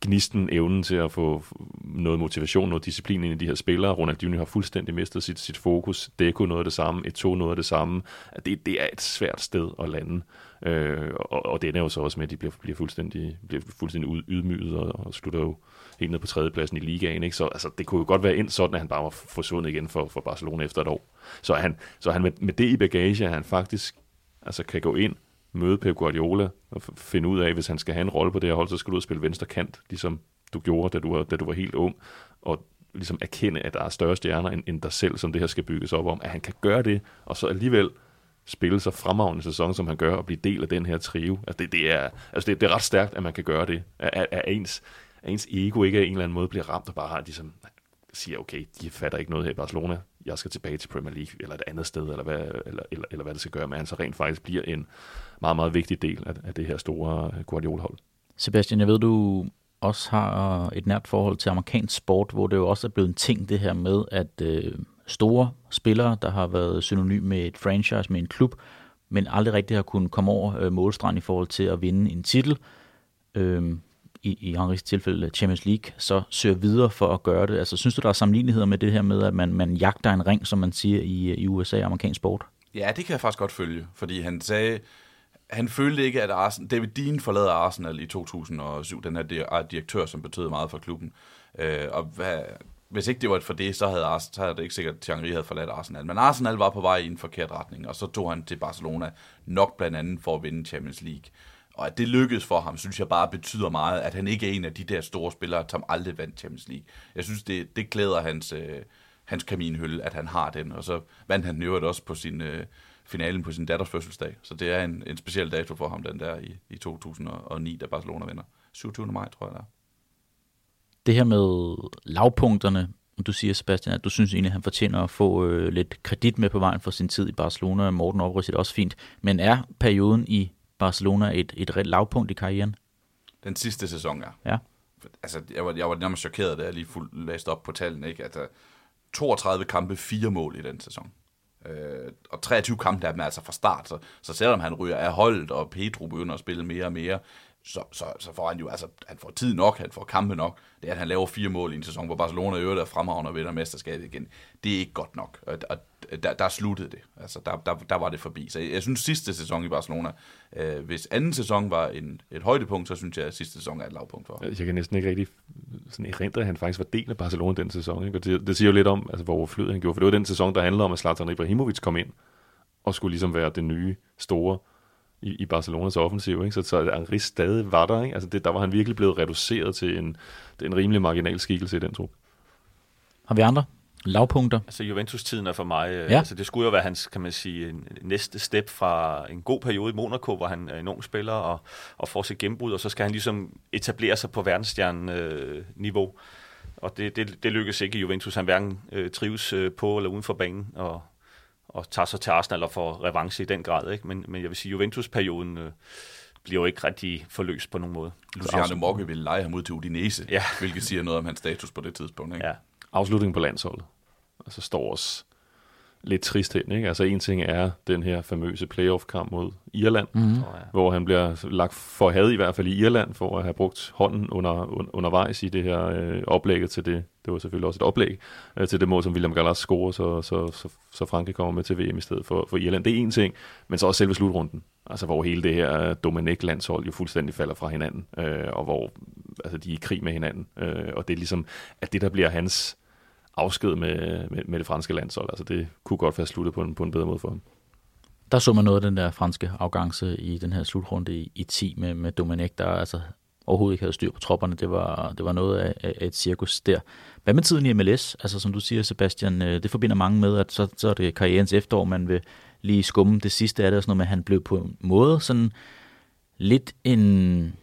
gnisten, evnen til at få noget motivation, noget disciplin ind i de her spillere. Ronaldinho har fuldstændig mistet sit, sit fokus. Deco noget af det samme, Eto'o noget af det samme. Det, det er et svært sted at lande. Øh, og, og det er jo så også med, at de bliver, bliver fuldstændig, bliver fuldstændig ud- ydmyget og, og slutter jo helt ned på tredjepladsen i ligaen. Ikke? Så altså, det kunne jo godt være ind sådan, at han bare var forsvundet igen for, for Barcelona efter et år. Så han, så han med, med det i bagage, at han faktisk altså, kan gå ind, møde Pep Guardiola og f- finde ud af, hvis han skal have en rolle på det her hold, så skal du ud og spille venstre kant, ligesom du gjorde, da du var, da du var helt ung, og ligesom erkende, at der er større stjerner end, end dig selv, som det her skal bygges op om, at han kan gøre det, og så alligevel spille så fremragende sæson, som han gør, og blive del af den her trio. Altså det, det, er, altså det, det er ret stærkt, at man kan gøre det. At, at, at, ens, at ens ego ikke af en eller anden måde bliver ramt, og bare har ligesom, siger, okay, de fatter ikke noget her i Barcelona, jeg skal tilbage til Premier League, eller et andet sted, eller hvad, eller, eller, eller hvad det skal gøre, men han så rent faktisk bliver en meget, meget vigtig del af, af det her store øh, Guardiola-hold. Sebastian, jeg ved, du også har et nært forhold til amerikansk sport, hvor det jo også er blevet en ting, det her med, at øh, store spillere, der har været synonym med et franchise, med en klub, men aldrig rigtig har kunnet komme over øh, målstregen i forhold til at vinde en titel, øh, i, i Henriks tilfælde Champions League, så søger videre for at gøre det. Altså, synes du, der er sammenligneligheder med det her med, at man, man jagter en ring, som man siger i, i USA og amerikansk sport? Ja, det kan jeg faktisk godt følge, fordi han sagde, han følte ikke, at Arsenal, David Dean forlader Arsenal i 2007, den her direktør, som betød meget for klubben. Øh, og hvad, hvis ikke det var for det, så havde, Arsenal, så havde det ikke sikkert, at Thierry havde forladt Arsenal. Men Arsenal var på vej i en forkert retning, og så tog han til Barcelona nok blandt andet for at vinde Champions League. Og at det lykkedes for ham, synes jeg bare betyder meget, at han ikke er en af de der store spillere, som aldrig vandt Champions League. Jeg synes, det, det klæder hans, øh, hans kaminhylde, at han har den. Og så vandt han den øvrigt også på sin, øh, finalen på sin datters fødselsdag. Så det er en, en speciel dato for ham, den der i, i 2009, da Barcelona vinder. 27. maj, tror jeg, der. Det her med lavpunkterne, du siger, Sebastian, at du synes egentlig, at han fortjener at få øh, lidt kredit med på vejen for sin tid i Barcelona. Morten oprydser det også fint. Men er perioden i Barcelona et, et ret lavpunkt i karrieren? Den sidste sæson, ja. Ja. Altså, jeg var, jeg var nærmest chokeret, da jeg lige fuldt læste op på tallene, ikke? At, uh, 32 kampe, fire mål i den sæson. Øh, og 23 kampe der er altså fra start, så, så selvom han ryger af holdet, og Pedro begynder at spille mere og mere, så, så, så får han jo, altså, han får tid nok, han får kampe nok. Det er, at han laver fire mål i en sæson, hvor Barcelona i øvrigt er fremragende og vinder mesterskabet igen, det er ikke godt nok. Og, og der, der sluttede det. Altså, der, der, der var det forbi. Så jeg, jeg synes, sidste sæson i Barcelona, øh, hvis anden sæson var en, et højdepunkt, så synes jeg, at sidste sæson er et lavpunkt for altså, Jeg kan næsten ikke rigtig sådan erindrer, at han faktisk var del af Barcelona den sæson. Ikke? Og det, det siger jo lidt om, altså, hvor flyd han gjorde. For det var den sæson, der handlede om, at Zlatan Ibrahimovic kom ind og skulle ligesom være det nye store i, i Barcelonas offensiv. Ikke? Så, så Henri stadig var der. Ikke? Altså det, der var han virkelig blevet reduceret til en, en rimelig marginal skikkelse i den trup. Har vi andre lavpunkter? Altså Juventus-tiden er for mig, Ja. ja. altså det skulle jo være hans, kan man sige, næste step fra en god periode i Monaco, hvor han er en ung spiller og, og får sit gennembrud, og så skal han ligesom etablere sig på verdensstjerne-niveau. Og det, det, det lykkes ikke i Juventus. Han hverken øh, trives øh, på eller uden for banen, og, og tager sig til Arsenal og får revanche i den grad. Ikke? Men, men jeg vil sige, Juventus-perioden øh, bliver jo ikke rigtig forløst på nogen måde. Luciano Mocke ville lege ham ud til Udinese, Ja. hvilket siger noget om hans status på det tidspunkt. Ikke? Ja. Afslutningen på landsholdet. Og så står os lidt trist hen. Ikke? Altså en ting er den her famøse playoff-kamp mod Irland, Mm. Ja. hvor han bliver lagt for had i hvert fald i Irland, for at have brugt hånden under, un, undervejs i det her øh, oplægget til det. Det var selvfølgelig også et oplæg øh, til det mål, som William Gallas scorer, så, så, så, så Frankrig kommer med til VM i stedet for, for Irland. Det er en ting, men så også selve slutrunden. Altså hvor hele det her Dominic-landshold jo fuldstændig falder fra hinanden, øh, og hvor altså, de er i krig med hinanden. Øh, og det er ligesom, at det der bliver hans afsked med, med, med det franske landshold, altså det kunne godt være sluttet på en, på en bedre måde for ham. Der så man noget af den der franske afgangse i den her slutrunde i, i 10 med, med Dominic, der altså overhovedet ikke havde styr på tropperne. Det var, det var noget af, af et cirkus der. Hvad med tiden i MLS? Altså som du siger, Sebastian, øh, det forbinder mange med, at så, så er det karrierens efterår, man vil lige skumme det sidste af det, og sådan noget, men han blev på en måde sådan lidt en,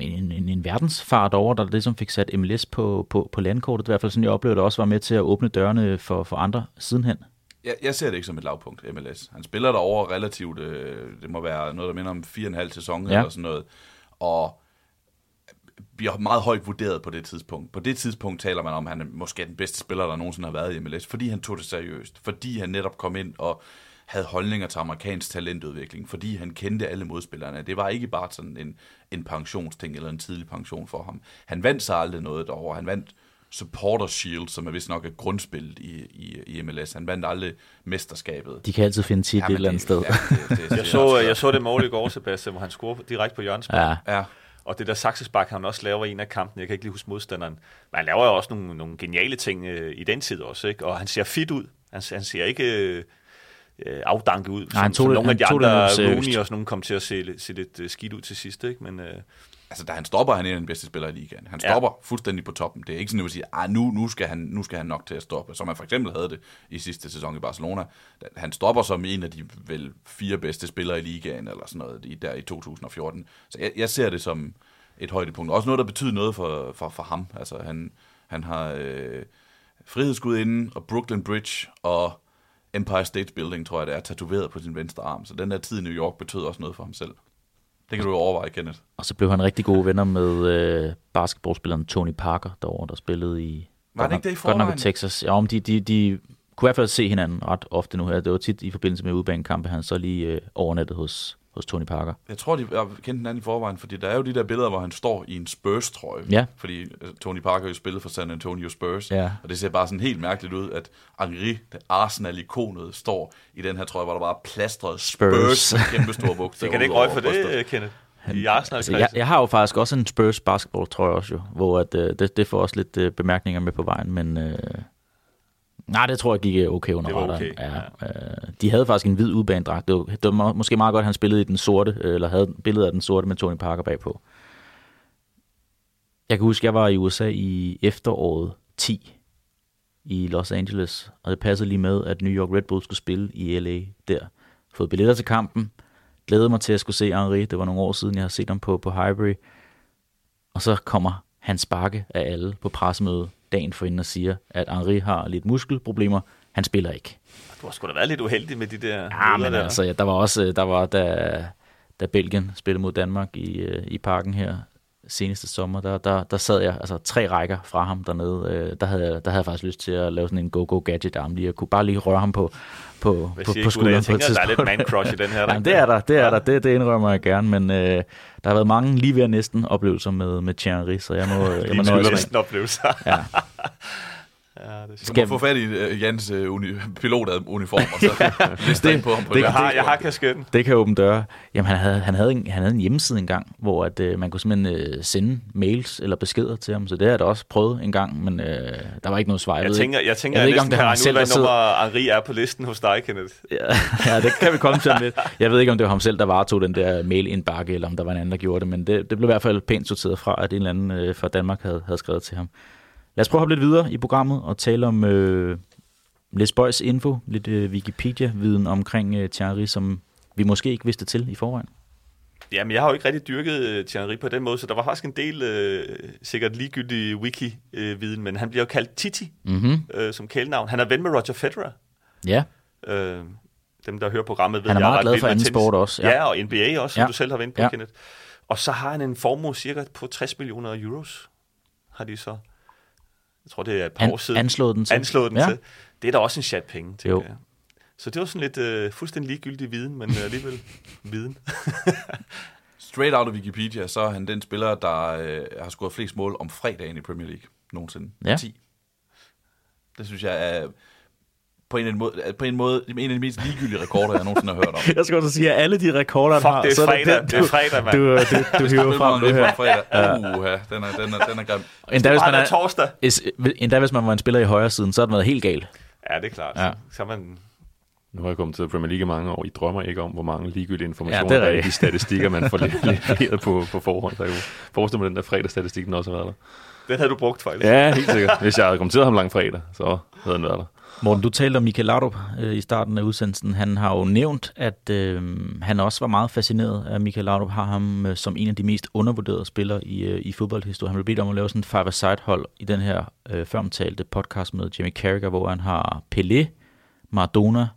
en, en, en verdensfart over, der ligesom fik sat MLS på, på, på landkortet. I hvert fald sådan, jeg oplevede det også var med til at åbne dørene for, for andre sidenhen. Jeg, jeg ser det ikke som et lavpunkt, MLS. Han spiller der over relativt, øh, det må være noget, der minder om fire og en halv sæson Ja. eller sådan noget, og bliver meget højt vurderet på det tidspunkt. På det tidspunkt taler man om, at han er måske den bedste spiller, der nogensinde har været i MLS, fordi han tog det seriøst, fordi han netop kom ind og havde holdninger til amerikansk talentudvikling, fordi han kendte alle modspillerne. Det var ikke bare sådan en, en pensionsting eller en tidlig pension for ham. Han vandt sig aldrig noget derovre. Han vandt Supporter Shield, som er vist nok et grundspil i, i, i MLS. Han vandt aldrig mesterskabet. De kan altid finde tit et men eller andet det- sted. Ja, det, det, det, Jeg så, jeg så det mål i går, Sebastian, hvor han scorer direkte på hjørnespark. Ja, Ja, Og det der saksespark, han også laver i en af kampene, jeg kan ikke lige huske modstanderen, men han laver jo også nogle, nogle geniale ting øh, i den tid også, ikke? og han ser fit ud. Han, han ser ikke øh, øh, afdanket ud, Nej, han tog som det- nogle af de andre. Rooney og sådan nogle, kom til at se, se lidt øh, skidt ud til sidst. Ikke? Men øh, altså da han stopper, han er en af de bedste spillere i ligaen. Han stopper ja. fuldstændig på toppen. Det er ikke sådan, at man siger, ah, nu, nu, skal han, nu skal han nok til at stoppe, som han for eksempel havde det i sidste sæson i Barcelona. Han stopper som en af de vel fire bedste spillere i ligaen, eller sådan noget, i, der i 2014. Så jeg, jeg ser det som et højdepunkt. Også noget, der betyder noget for, for, for ham. Altså han, han har øh, frihedsgudinden og Brooklyn Bridge og Empire State Building, tror jeg det er, tatoveret på sin venstre arm. Så den der tid i New York betød også noget for ham selv. Det kan du jo overveje, Kenneth. og så blev han rigtig gode venner med øh, basketballspilleren Tony Parker derovre, der spillede i... Var det ikke det i nok- Godt nok i forvejen? Texas. Ja, om de, de, de kunne i hvert fald se hinanden ret ofte nu her. Det var tit i forbindelse med udbanekampe, han så lige øh, overnettet hos, hos Tony Parker. Jeg tror, de har kendt hinanden i forvejen, fordi der er jo de der billeder, hvor han står i en Spurs-trøje. Ja. Fordi øh, Tony Parker jo spillede for San Antonio Spurs. Ja. Og det ser bare sådan helt mærkeligt ud, at Henri, det Arsenal-ikonet, står i den her trøje, hvor der bare er plastret Spurs, Spurs. Med kæmpe store bogstaver. det kan det ikke røge for det, Kenneth? I Arsenal Altså, jeg, jeg har jo faktisk også en Spurs basketball, tror jeg også jo, hvor at, øh, det, det får også lidt øh, bemærkninger med på vejen, men øh, Nej, det tror jeg gik okay under Det radaren. okay, Ja, øh, de havde faktisk en hvid udbanedragt. Det var, det var må- måske meget godt, at han spillede i den sorte, øh, eller havde billedet af den sorte med Tony Parker bagpå. Jeg kan huske, jeg var i USA i efteråret 10 i Los Angeles, og det passede lige med, at New York Red Bull skulle spille i LA der. Fået billetter til kampen, glædede mig til at skulle se Henri. Det var nogle år siden, jeg har set ham på, på Highbury. Og så kommer Hans Bakke af alle på pressemøde dagen forinden og siger, at Henri har lidt muskelproblemer. Han spiller ikke. Du har sgu da været lidt uheldig med de der Ja, men der. altså, ja, der var også, der var, da, da Belgien spillede mod Danmark i, øh, i parken her seneste sommer, der, der, der sad jeg altså tre rækker fra ham dernede. Øh, der, havde, jeg- der havde jeg faktisk lyst til at lave sådan en go-go-gadget-arm lige. Jeg kunne bare lige røre ham på, på, på, på skulderen Jeg på et tænker, der er lidt tidspunkt. man-crush i den her. Jamen, det er der, det er der, det, det indrømmer jeg gerne, men øh, der har været mange lige ved næsten oplevelser med, med Thierry, så jeg må, jeg må Lige næsten oplevelser. Ja. ja, det Du Skal- må få fat i uh, Jans uh, uni, pilotuniform, og så liste ind på ham på det- jeg har, det, jeg har kasketten. Det kan åbne døre. Jamen, han havde, han havde, en, han havde en hjemmeside engang, hvor at, øh, man kunne simpelthen øh, sende mails eller beskeder til ham, så det har jeg da også prøvet en gang, men øh, der var ikke noget svar. Jeg ved tænker, ikke, jeg tænker, jeg jeg, ved jeg ikke, om det kan var ham regne ud, selv, der sidder- nummer Henri er på listen hos dig, Kenneth. Ja, ja, det kan vi komme til lidt. Jeg ved ikke, om det var ham selv, der varetog den der mail-indbakke, eller om der var en anden, der gjorde det, men det, det blev i hvert fald pænt sorteret fra, at en eller anden øh, fra Danmark havde, havde skrevet til ham. Lad os prøve at hoppe lidt videre i programmet og tale om øh, lidt spøjs info, lidt øh, Wikipedia-viden omkring øh, Thierry, som vi måske ikke vidste til i forvejen. Jamen, jeg har jo ikke rigtig dyrket uh, Thierry på den måde, så der var faktisk en del uh, sikkert ligegyldig wiki-viden, men han bliver jo kaldt Titi Mm-hmm. uh, som kælenavn. Han er ven med Roger Federer. Ja, Uh, dem, der hører programmet, ved Han er jeg meget ret glad for anden sport også, ja. Ja, og NBA også, som Ja. du selv har vendt på, Ja. Kenneth. Og så har han en formue cirka på 60 millioner euro, har de så. Jeg tror, det er et par år An, siden. anslået den til. anslået den ja. ja. til. Det er da også en chat penge, tænker Jo. jeg. Så det var sådan lidt øh, fuldstændig ligegyldig viden, men øh, alligevel viden. Straight out of Wikipedia, så er han den spiller, der øh, har scoret flest mål om fredagen i Premier League nogensinde. Ja. 10. Det synes jeg er på en, eller anden måde, er på en måde en af de mest ligegyldige rekorder, jeg nogensinde har hørt om. Jeg skal også sige, at alle de rekorder, Fuck, har, det er så er fredag, den, det er fredag, mand. du, du, du, du hiver frem nu det her. Uha, den er, den er, den er grim. Endda hvis, man er, torsdag. is- endda hvis man var en spiller i højre siden, så er det været helt galt. Ja, det er klart. Ja. Så er man... Nu har jeg kommet til Premier League mange år. I drømmer ikke om, hvor mange ligegyldige informationer Ja, det er der er i de statistikker, man får le- leveret på, på forhånd. Der er jo, forestil mig, den der fredagsstatistik, den også har været der. Den havde du brugt, faktisk. Ja, helt sikkert. Hvis jeg havde kommenteret ham lang fredag, så havde den været der. Morten, du talte om Michael Laudrup øh, i starten af udsendelsen. Han har jo nævnt, at øh, han også var meget fascineret af Michael Laudrup, har ham øh, som en af de mest undervurderede spillere i, øh, i fodboldhistorien. Han blev bedt om at lave sådan et five-a-side-hold i den her øh, føromtalte podcast med Jimmy Carragher, hvor han har Pelé, Maradona,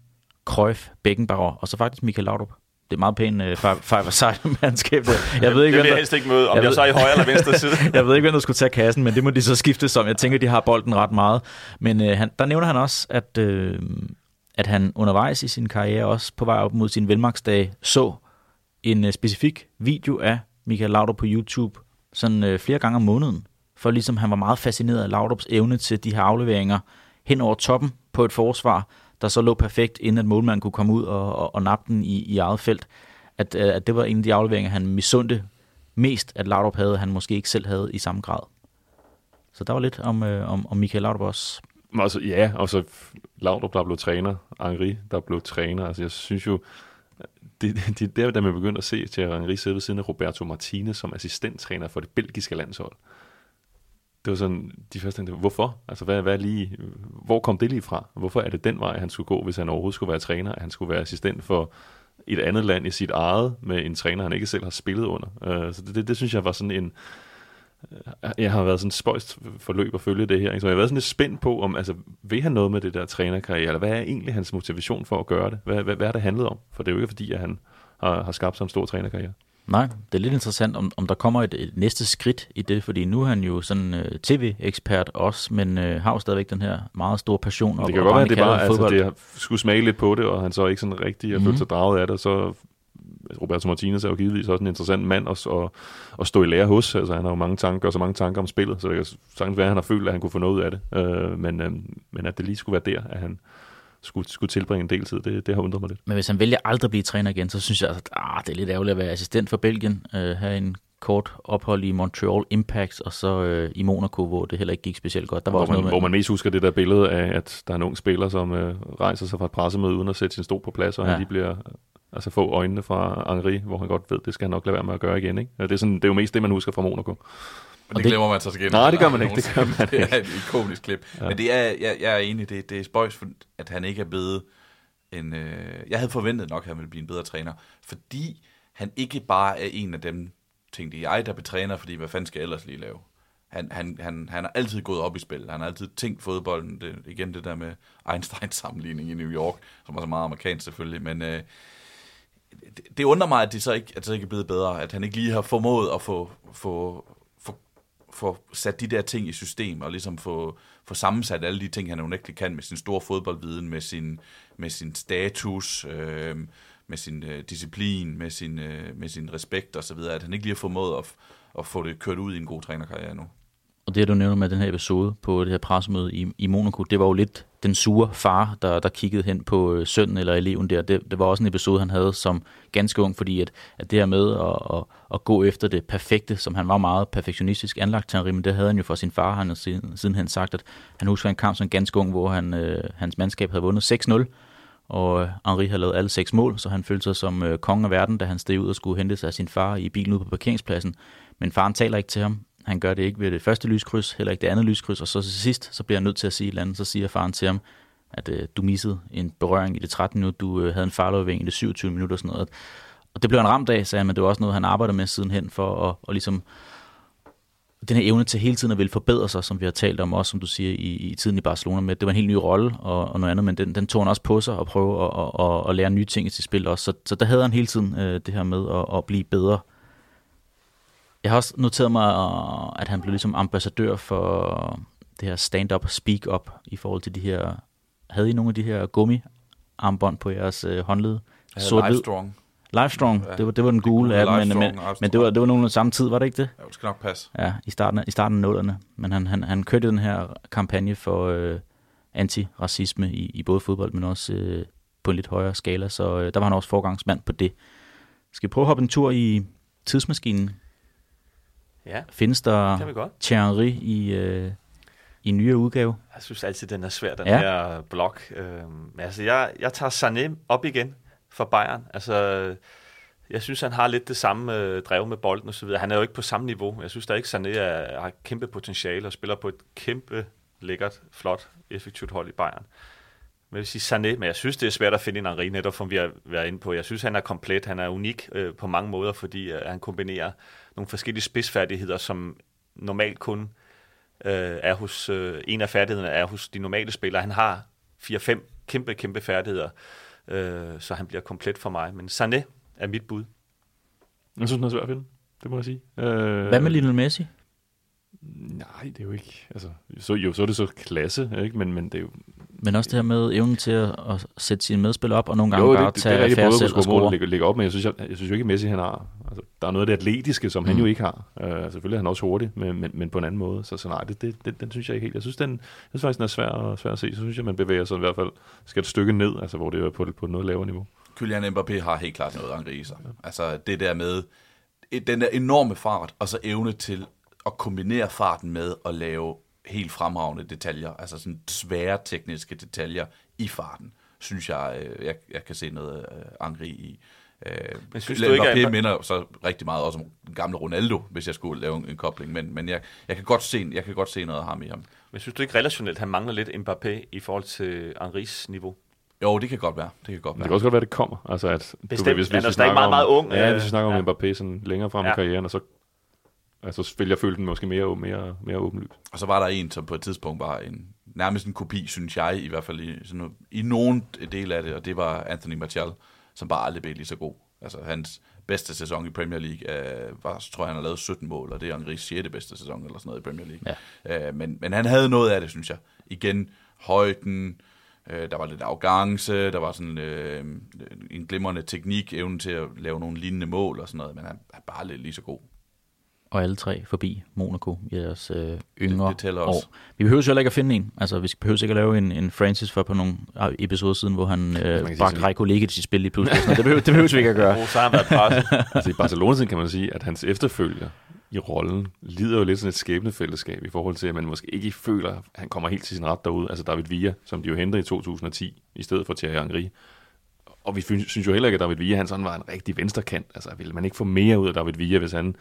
Cruyff, Beckenbauer og så faktisk Michael Laudrup. Det er meget pænt øh, five- five-a-side-mandskab. der. Jeg ved ikke, det vil jeg helst ikke møde, om Jeg jeg, så er i højre eller venstre side. jeg ved ikke, hvem der skulle tage kassen, men det må de så skifte som. Jeg tænker, de har bolden ret meget. Men øh, han, der nævner han også, at, øh, at han undervejs i sin karriere, også på vej op mod sin velmagsdage, så en øh, specifik video af Michael Laudrup på YouTube, sådan øh, flere gange om måneden. For ligesom han var meget fascineret af Laudrups evne til de her afleveringer hen over toppen på et forsvar, der så lå perfekt, inden at målmanden kunne komme ud og, og, og nappe den i, i eget felt. At, øh, at det var en af de afleveringer, han misundte mest, at Laudrup havde, han måske ikke selv havde i samme grad. Så der var lidt om, øh, om, om Michael Laudrup også. Altså, ja, og så Laudrup, der blev træner, Henri, der blev træner. Altså, jeg synes jo, det, det, det er der, man begyndte at se til Henri sidde ved siden af Roberto Martinez som assistenttræner for det belgiske landshold. Det var sådan, de første tænkte, hvorfor? Altså, hvad, hvad lige, hvor kom det lige fra? Hvorfor er det den vej, han skulle gå, hvis han overhovedet skulle være træner? At han skulle være assistent for et andet land i sit eget, med en træner, han ikke selv har spillet under. Uh, så det, det, det synes jeg var sådan en, øh, jeg har været sådan spøjst forløb at følge det her. Ikke? Så jeg har været sådan lidt spændt på, om altså, vil han noget med det der trænerkarriere, eller hvad er egentlig hans motivation for at gøre det? Hvad, hvad, hvad er det handlet om? For det er jo ikke fordi, at han har, har skabt sig en stor trænerkarriere. Nej, det er lidt interessant, om, om der kommer et, et næste skridt i det, fordi nu er han jo sådan øh, tv-ekspert også, men øh, har jo stadigvæk den her meget store passion. Det kan godt være, at det bare altså, det skulle smage lidt på det, og han så ikke sådan rigtig har Mhm. følt sig draget af det, så Roberto Martinez er jo givetvis også en interessant mand at, at, at stå i lære hos. Altså, han har jo mange tanker, og så mange tanker om spillet, så det kan sagtens være, at han har følt, at han kunne få noget ud af det. Øh, men, øh, men at det lige skulle være der, at han skulle, skulle tilbringe en del tid, det, det har undret mig lidt. Men hvis han vælger aldrig at blive træner igen, så synes jeg, at ah, det er lidt ærgerligt at være assistent for Belgien, øh, have en kort ophold i Montreal Impact, og så øh, i Monaco, hvor det heller ikke gik specielt godt. Der var hvor, også man, noget hvor man mest husker det der billede af, at der er en ung spiller, som øh, rejser sig fra et pressemøde uden at sætte sin stol på plads, og ja. Han lige bliver altså få øjnene fra Henri, hvor han godt ved, det skal han nok lade være med at gøre igen. Ikke? Det, er sådan, det er jo mest det, man husker fra Monaco. Men det, det- glemmer man så til Nej, det gør man ikke, det gør man Det er et ikonisk klip. Ja. Men det er, jeg, jeg er enig, det, det er spøjs, at han ikke er blevet en... Øh, jeg havde forventet nok, at han ville blive en bedre træner, fordi han ikke bare er en af dem, tænkte jeg, der blev træner, fordi hvad fanden skal jeg ellers lige lave? Han, han, han, han har altid gået op i spil. Han har altid tænkt fodbolden. Det, igen det der med Einsteins sammenligning i New York, som er så meget amerikansk selvfølgelig, men øh, det, det undrer mig, at det så ikke, at det så ikke er blevet bedre. At han ikke lige har formået at få, få, få, sat de der ting i system, og ligesom få, få sammensat alle de ting, han unægteligt kan med sin store fodboldviden, med sin, med sin status, øh, med sin øh, disciplin, med sin, øh, med sin respekt og så videre, at han ikke lige har formået at, at få det kørt ud i en god trænerkarriere nu og det du nævner med den her episode på det her pressemøde i, i Monaco, det var jo lidt den sure far, der, der kiggede hen på øh, sønnen eller eleven der. Det, det var også en episode, han havde som ganske ung, fordi at, at det her med at, at, at gå efter det perfekte, som han var meget perfektionistisk anlagt til men det havde han jo for sin far. Han har siden, sidenhen sagt, at han husker en kamp som ganske ung, hvor han, øh, hans mandskab havde vundet 6-0, og øh, Henri havde lavet alle seks mål, så han følte sig som øh, kongen af verden, da han steg ud og skulle hente sig af sin far i bilen ude på parkeringspladsen. Men faren taler ikke til ham. Han gør det ikke ved det første lyskryds, heller ikke det andet lyskryds, og så til sidst, så bliver han nødt til at sige et eller andet. Så siger faren til ham, at øh, du missede en berøring i det 13 minut, du øh, havde en farløbing i det 27 minutter og sådan noget. Og det blev han ramt af, sagde han, men det var også noget, han arbejder med sidenhen for at, og ligesom den her evne til hele tiden at ville forbedre sig, som vi har talt om også, som du siger, i, i tiden i Barcelona med. Det var en helt ny rolle og, og noget andet, men den, den tog han også på sig og prøve at, at, at, at lære nye ting i sit spil også. Så, så der havde han hele tiden øh, det her med at, at blive bedre. Jeg har også noteret mig, øh, at han blev ligesom ambassadør for det her stand-up, speak-up i forhold til de her... Havde I nogle af de her gummi-armbånd på jeres øh, håndled? Sort-hvid. Livestrong. Livestrong, Ja, det var, det var den gule af dem, men, men, men det var, det var nogenlunde samme tid, var det ikke det? Ja, det skal nok passe. Ja, i starten, af- i starten af nullerne. Men han, han, han kørte den her kampagne for øh, antiracisme i, i både fodbold, men også øh, på en lidt højere skala, så øh, der var han også forgangsmand på det. Skal vi prøve at hoppe en tur i tidsmaskinen? Ja, Findes der. Thierry i, øh, i nyere udgave? Jeg synes altid, den er svær, den Ja. her blok. Øhm, altså, jeg, jeg tager Sané op igen for Bayern. Altså, jeg synes, han har lidt det samme øh, drev med bolden og så videre. Han er jo ikke på samme niveau. Jeg synes da ikke, Sané er, har kæmpe potentiale og spiller på et kæmpe, lækkert, flot, effektivt hold i Bayern. Men jeg vil sige Sané, men jeg synes, det er svært at finde en Henri, netop som vi har været inde på. Jeg synes, han er komplet. Han er unik øh, på mange måder, fordi øh, han kombinerer nogle forskellige spidsfærdigheder, som normalt kun øh, er hos, øh, en af færdighederne er hos de normale spillere. Han har 4-5 kæmpe, kæmpe færdigheder, øh, så han bliver komplet for mig. Men Sané er mit bud. Jeg synes, den er svær at finde. Det må jeg sige. Øh, Hvad med Lionel Messi? Nej, det er jo ikke... Altså, så, jo, så er det så klasse, ikke? Men, men det er jo... Men også det her med evnen til at, at sætte sine medspillere op, og nogle gange Jo, bare det, det, det tage er rigtigt affære både selv og score mål lægge op, men jeg synes, jeg, jeg synes jo ikke, at Messi han har... Der er noget af det atletiske, som mm. han Mm. jo ikke har. Uh, selvfølgelig er han også hurtig, men, men, men på en anden måde. Så, så nej, det, det, det, den synes jeg ikke helt. Jeg synes, den, jeg synes faktisk, den er svær, at- svær at se. Så synes jeg, man bevæger sig i hvert fald skal et stykke ned, altså hvor det er på, et- på et noget lavere niveau. Kylian Mbappé har helt klart noget Henri i sig. Altså det der med den der enorme fart, og så evne til at kombinere farten med at lave helt fremragende detaljer, altså sådan svære tekniske detaljer i farten, synes jeg, øh, jeg, jeg kan se noget øh, Henri i. Øh, Men synes Kylian du ikke, Mbappé at- minder så rigtig meget også om den gamle Ronaldo, hvis jeg skulle lave en, en kobling, men, men jeg, jeg, kan godt se, jeg kan godt se noget af ham i ham. Men synes du ikke relationelt, han mangler lidt Mbappé i forhold til Henris niveau? Jo, det kan godt være. Det kan godt være. det kan også godt være, at det kommer. Altså, at, Bestemt. Han er stadig meget, om, meget ung. Ja, Øh, hvis vi snakker ja. om Mbappé sådan længere frem i Ja. karrieren, og så altså, vil jeg føle den måske mere, mere, mere åbenlyst. Og så var der en, som på et tidspunkt var en, nærmest en kopi, synes jeg, i hvert fald i, sådan i nogen del af det, og det var Anthony Martial, som bare aldrig blev lige så god. Altså hans bedste sæson i Premier League, øh, var, tror jeg, han har lavet 17 mål, og det er Henri's 6. bedste sæson eller sådan noget i Premier League. Ja. Øh, men, men han havde noget af det, synes jeg. Igen, højden, øh, der var lidt arrogance, der var sådan øh, en glimrende teknik, evnen til at lave nogle lignende mål og sådan noget, men han er bare lidt lige så god. Og alle tre forbi Monaco i deres øh, yngre Det- det tæller også. år. Vi behøver jo heller ikke at finde en. Altså, vi behøver ikke at lave en, en Francis for på nogle episoder siden, hvor han øh, bragte Reiko Legic til spil lige pludselig. Det behøver, det behøver vi ikke at gøre. Oh, så har han. Altså i Barcelona kan man sige, at hans efterfølger i rollen lider jo lidt sådan et skæbnefællesskab i forhold til, at man måske ikke føler, at han kommer helt til sin ret derude. Altså David Villa, som de jo hentede i 2010, i stedet for Thierry Henry. Og vi synes jo heller ikke, at David Villa han sådan var en rigtig venstrekant. Altså ville man ikke få mere ud af David Villa, hvis han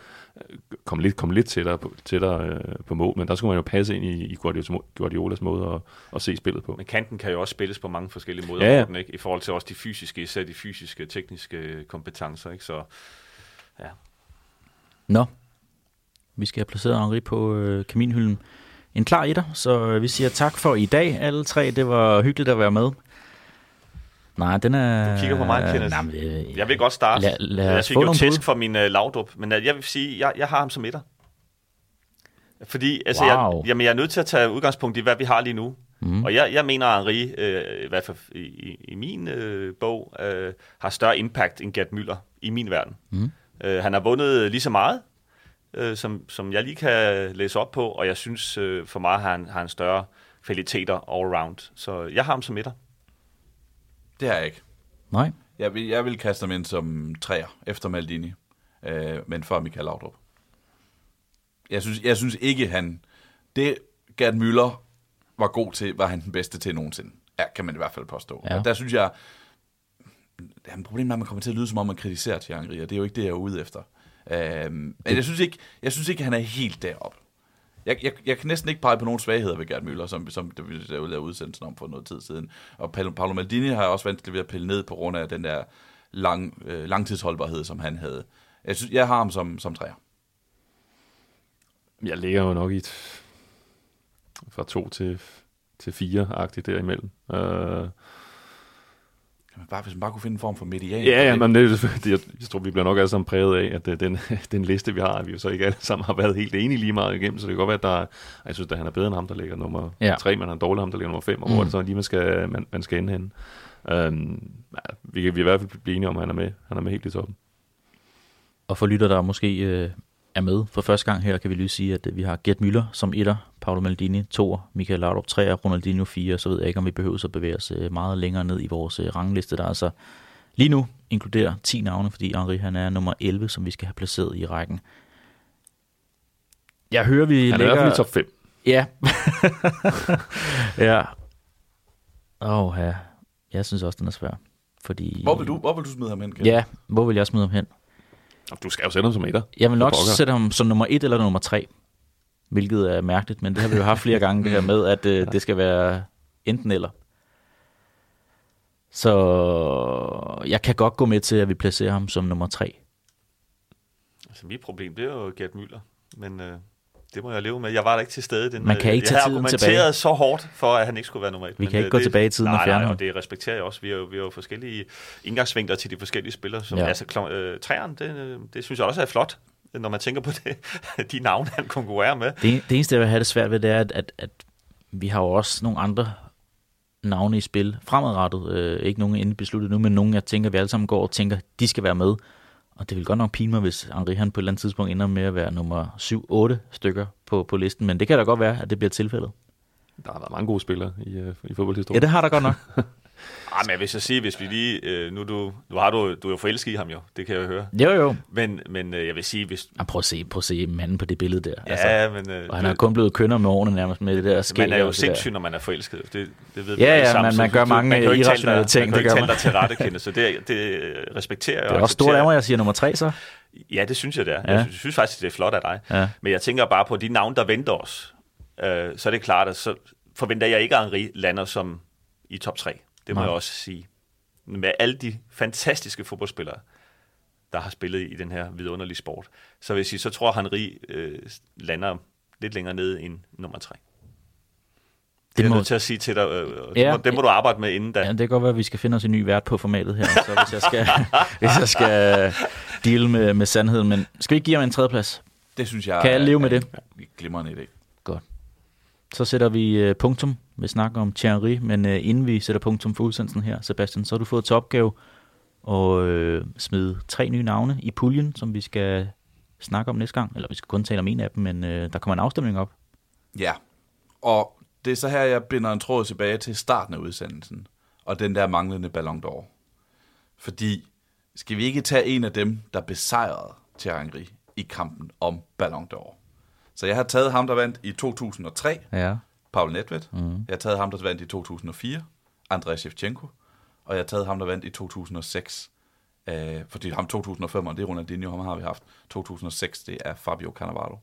øh, kom lidt, kom lidt tættere, på, tættere øh, på mål. Men der skulle man jo passe ind i, i Guardiolas, Guardiolas måde at, at se spillet på. Men kanten kan jo også spilles på mange forskellige måder, Ja, ja. ja, ja. Ikke? i forhold til også de fysiske, især de fysiske, tekniske kompetencer. Ikke? Så Nå, vi skal have placeret Henri på øh, kaminhylden. En klar etter, så øh, vi siger tak for i dag, alle tre. Det var hyggeligt at være med. Nej, den er... Du kigger på mig, Kenneth. Nej, men, øh, jeg vil godt starte. Lad- lad jeg fik jo tæsk for min uh, lavdrup, men uh, jeg vil sige, jeg, jeg har ham som etter. Fordi altså, Wow. jeg, jamen, jeg er nødt til at tage udgangspunkt i, hvad vi har lige nu. Mm. Og jeg, jeg mener, at Henri, øh, i hvert fald i, i, min øh, bog, øh, har større impact end Gerd Müller i min verden. Mhm. Øh, han har vundet lige så meget, øh, som, som jeg lige kan læse op på, og jeg synes, øh, for mig har han, har han større kvaliteter all round. Så jeg har ham som etter. Det har jeg ikke. Nej, Jeg vil, jeg vil kaste ham ind som træer efter Maldini, øh, men før Michael Laudrup. Jeg synes, jeg synes ikke, han... Det Gerd Müller var god til, var han den bedste til nogensinde. Ja, kan man i hvert fald påstå. Ja. Og der synes jeg... Jamen, problemet er, at man kommer til at lyde som om, man kritiserer Thierry Henry, og det er jo ikke det, jeg er ude efter. Øh, men jeg synes, ikke, jeg synes ikke, han er helt deroppe. Jeg, jeg, jeg kan næsten ikke pege på nogen svagheder ved Gerd Müller, som, som det vi lavede udsendelsen om for noget tid siden. Og Paolo, Paolo Maldini har jeg også vanskeligt ved at pille ned på grund af den der lang, øh, langtidsholdbarhed, som han havde. Jeg, synes, jeg har ham som, som træer. Jeg ligger jo nok i et, fra to til, til fire-agtigt derimellem. Øh, bare, hvis man bare kunne finde en form for median. Ja, ja, det, men det, det, jeg, jeg tror, vi bliver nok alle sammen præget af, at det, den, den liste, vi har, at vi jo så ikke alle sammen har været helt enige lige meget igennem, så det kan godt være, at der er, jeg synes, at han er bedre end ham, der ligger nummer Ja. ja. tre, men han er dårligere ham, der ligger nummer fem, og Mm. hvor er det så lige, man skal, man, man skal ende henne. Um, ja, vi kan vi i hvert fald blive enige om, at han er med. Han er med helt i toppen. Og for lytter, der måske øh, er med for første gang her, kan vi lige sige, at øh, vi har Gert Müller som etter, Paolo Maldini 2, Michael Laudrup 3, Ronaldinho 4, så ved jeg ikke, om vi behøver at bevæge os øh, meget længere ned i vores øh, rangliste, der altså lige nu inkluderer 10 navne, fordi Henri han er nummer 11, som vi skal have placeret i rækken. Jeg hører, vi Han er lægger... hvert fald i top 5. Ja. ja. Åh, ja. Jeg synes også, den er svær. Fordi... hvor, vil du, hvor vil du smide ham hen, Ken? Ja, hvor vil jeg smide ham hen? Du skal jo sætte ham som etter. Jeg vil nok sætte ham som nummer et eller nummer tre. Hvilket er mærkeligt, men det har vi jo haft flere gange, det her med, at øh, det skal være enten eller. Så jeg kan godt gå med til, at vi placerer ham som nummer tre. Altså, mit problem, det er jo Gert Müller, men øh, det må jeg leve med. Jeg var der ikke til stede. Den, Man kan øh, ikke tage tiden tilbage. så hårdt for, at han ikke skulle være nummer et. Vi men, kan ikke øh, gå det, tilbage i tiden og nej, fjerne nej, og det respekterer jeg også. Vi har vi har jo forskellige indgangsvinkler til de forskellige spillere. Som, Ja. Altså, klo- øh, træerne, det, øh, det synes jeg også er flot, når man tænker på det, de navne, han konkurrerer med. Det, det eneste, jeg vil have det svært ved, det er, at, at, at vi har jo også nogle andre navne i spil fremadrettet. Øh, ikke nogen endelig besluttet nu, men nogen, jeg tænker, vi alle sammen går og tænker, de skal være med. Og det vil godt nok pine mig, hvis Henri han på et eller andet tidspunkt ender med at være nummer 7-8 stykker på, på listen. Men det kan da godt være, at det bliver tilfældet. Der har været mange gode spillere i, øh, i Ja, fodboldhistorien. det har der godt nok. Ah, men jeg vil så sige, hvis vi lige... Øh, nu, du, nu har du, du er jo forelsket i ham jo, det kan jeg jo høre. jo, jo. Men, men øh, jeg vil sige, hvis... Ja, prøv, at se, prøv at se manden på det billede der. Ja, men... Øh, og han er kun blevet kønner med årene nærmest med det der skæg. man er jo sindssyg, når man er forelsket. Det, det ved Ja, ja, sammen. man- man gør du- mange tale irrationelle dig- ting, Man kan jo ikke tale dig til rette, Kenneth, så det, det respekterer jeg. Det er og også stort af mig, jeg siger nummer 3 så. Ja, det synes jeg, det er. Ja. Jeg synes, synes faktisk, det er flot af dig. Ja. Men jeg tænker bare på de navne, der venter os. Øh, så er det klart, at så forventer jeg ikke, at Henri lander som i top 3. Det må Nej. jeg også sige. Med alle de fantastiske fodboldspillere, der har spillet i den her vidunderlige sport, så vil jeg sige, så tror jeg, at Henri øh, lander lidt længere nede end nummer 3. Det, det er må- jeg nødt til at sige til dig. Øh, Ja. må, det må du arbejde med inden da. Ja, det kan godt være, at vi skal finde os en ny vært på formatet her, så hvis jeg skal, hvis jeg skal deal med, med sandheden. Men skal vi ikke give ham en tredjeplads? Det synes jeg Kan alle leve med er det? en Glimrende idé. Så sætter vi øh, punktum. Vi snakker om Thierry, men øh, inden vi sætter punktum for udsendelsen her, Sebastian, så har du fået til opgave at øh, smide tre nye navne i puljen, som vi skal snakke om næste gang. Eller vi skal kun tale om en af dem, men øh, der kommer en afstemning op. Ja, og det er så her, jeg binder en tråd tilbage til starten af udsendelsen, og den der manglende Ballon d'Or. Fordi, skal vi ikke tage en af dem, der besejrede Thierry i kampen om Ballon d'Or? Så jeg har taget ham, der vandt i 2003, Ja. Paul Nedved. Mm. Jeg har taget ham, der vandt i 2004, Andrei Shevchenko. Og jeg har taget ham, der vandt i 2006. Øh, fordi ham 2005, det er Ronaldinho, ham har vi haft. 2006, det er Fabio Cannavaro.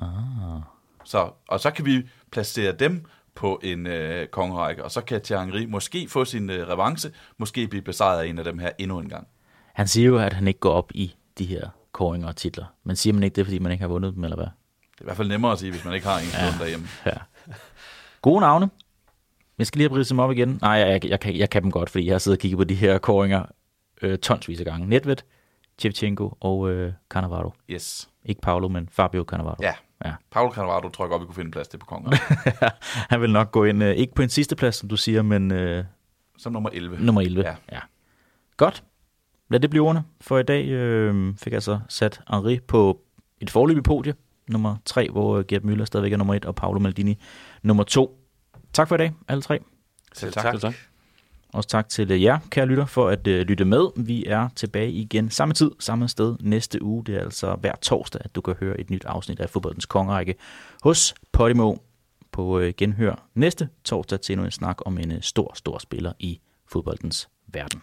Ah. Så, og så kan vi placere dem på en øh, kongerække, og så kan Thierry måske få sin øh, revanche, måske blive besejret af en af dem her endnu en gang. Han siger jo, at han ikke går op i de her koringer og titler. Men siger man ikke det, fordi man ikke har vundet dem, eller hvad? Det er i hvert fald nemmere at sige, hvis man ikke har en stående derhjemme. Ja. Gode navne. Jeg skal lige have dem op igen. Nej, jeg, jeg, jeg, kan, jeg kan dem godt, fordi jeg har siddet og kigget på de her koringer øh, tonsvis af gange. Nedved, Chevchenko og øh, Cannavaro. Yes. Ikke Paolo, men Fabio Cannavaro. Ja. ja. Paolo Cannavaro tror jeg godt, vi kunne finde plads til på kongerække. han vil nok gå ind, øh, ikke på en sidste plads, som du siger, men øh, Som nummer 11. nummer 11. Ja. ja. Godt. Lad det blive ordene. For i dag øh, fik jeg så sat Henri på et forløbigt podie. Nummer 3, hvor øh, Gert Müller stadigvæk er nummer 1, og Paolo Maldini nummer 2. Tak for i dag, alle tre. Selv tak. Selv tak. Også tak til øh, jer, kære lytter, for at øh, lytte med. Vi er tilbage igen samme tid, samme sted næste uge. Det er altså hver torsdag, at du kan høre et nyt afsnit af Fodboldens Kongerække hos Podimo på øh, genhør næste torsdag til endnu en snak om en øh, stor, stor spiller i fodboldens verden.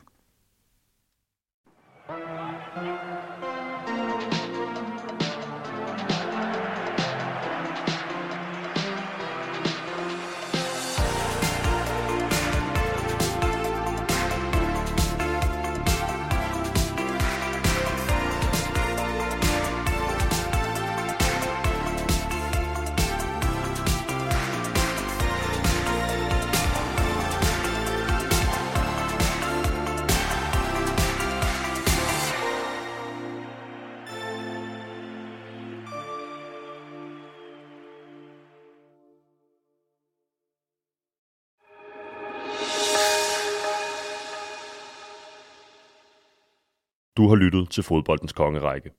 Du har lyttet til Fodboldens Kongerække.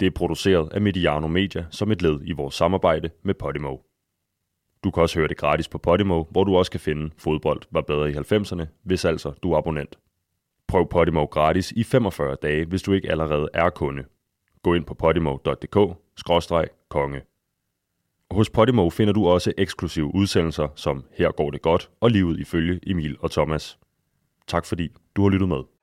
Det er produceret af Mediano Media som et led i vores samarbejde med Podimo. Du kan også høre det gratis på Podimo, hvor du også kan finde Fodbold var bedre i 90'erne, hvis altså du er abonnent. Prøv Podimo gratis i 45 dage, hvis du ikke allerede er kunde. Gå ind på podimo.dk-konge. Hos Podimo finder du også eksklusive udsendelser som Her går det godt og livet ifølge Emil og Thomas. Tak fordi du har lyttet med.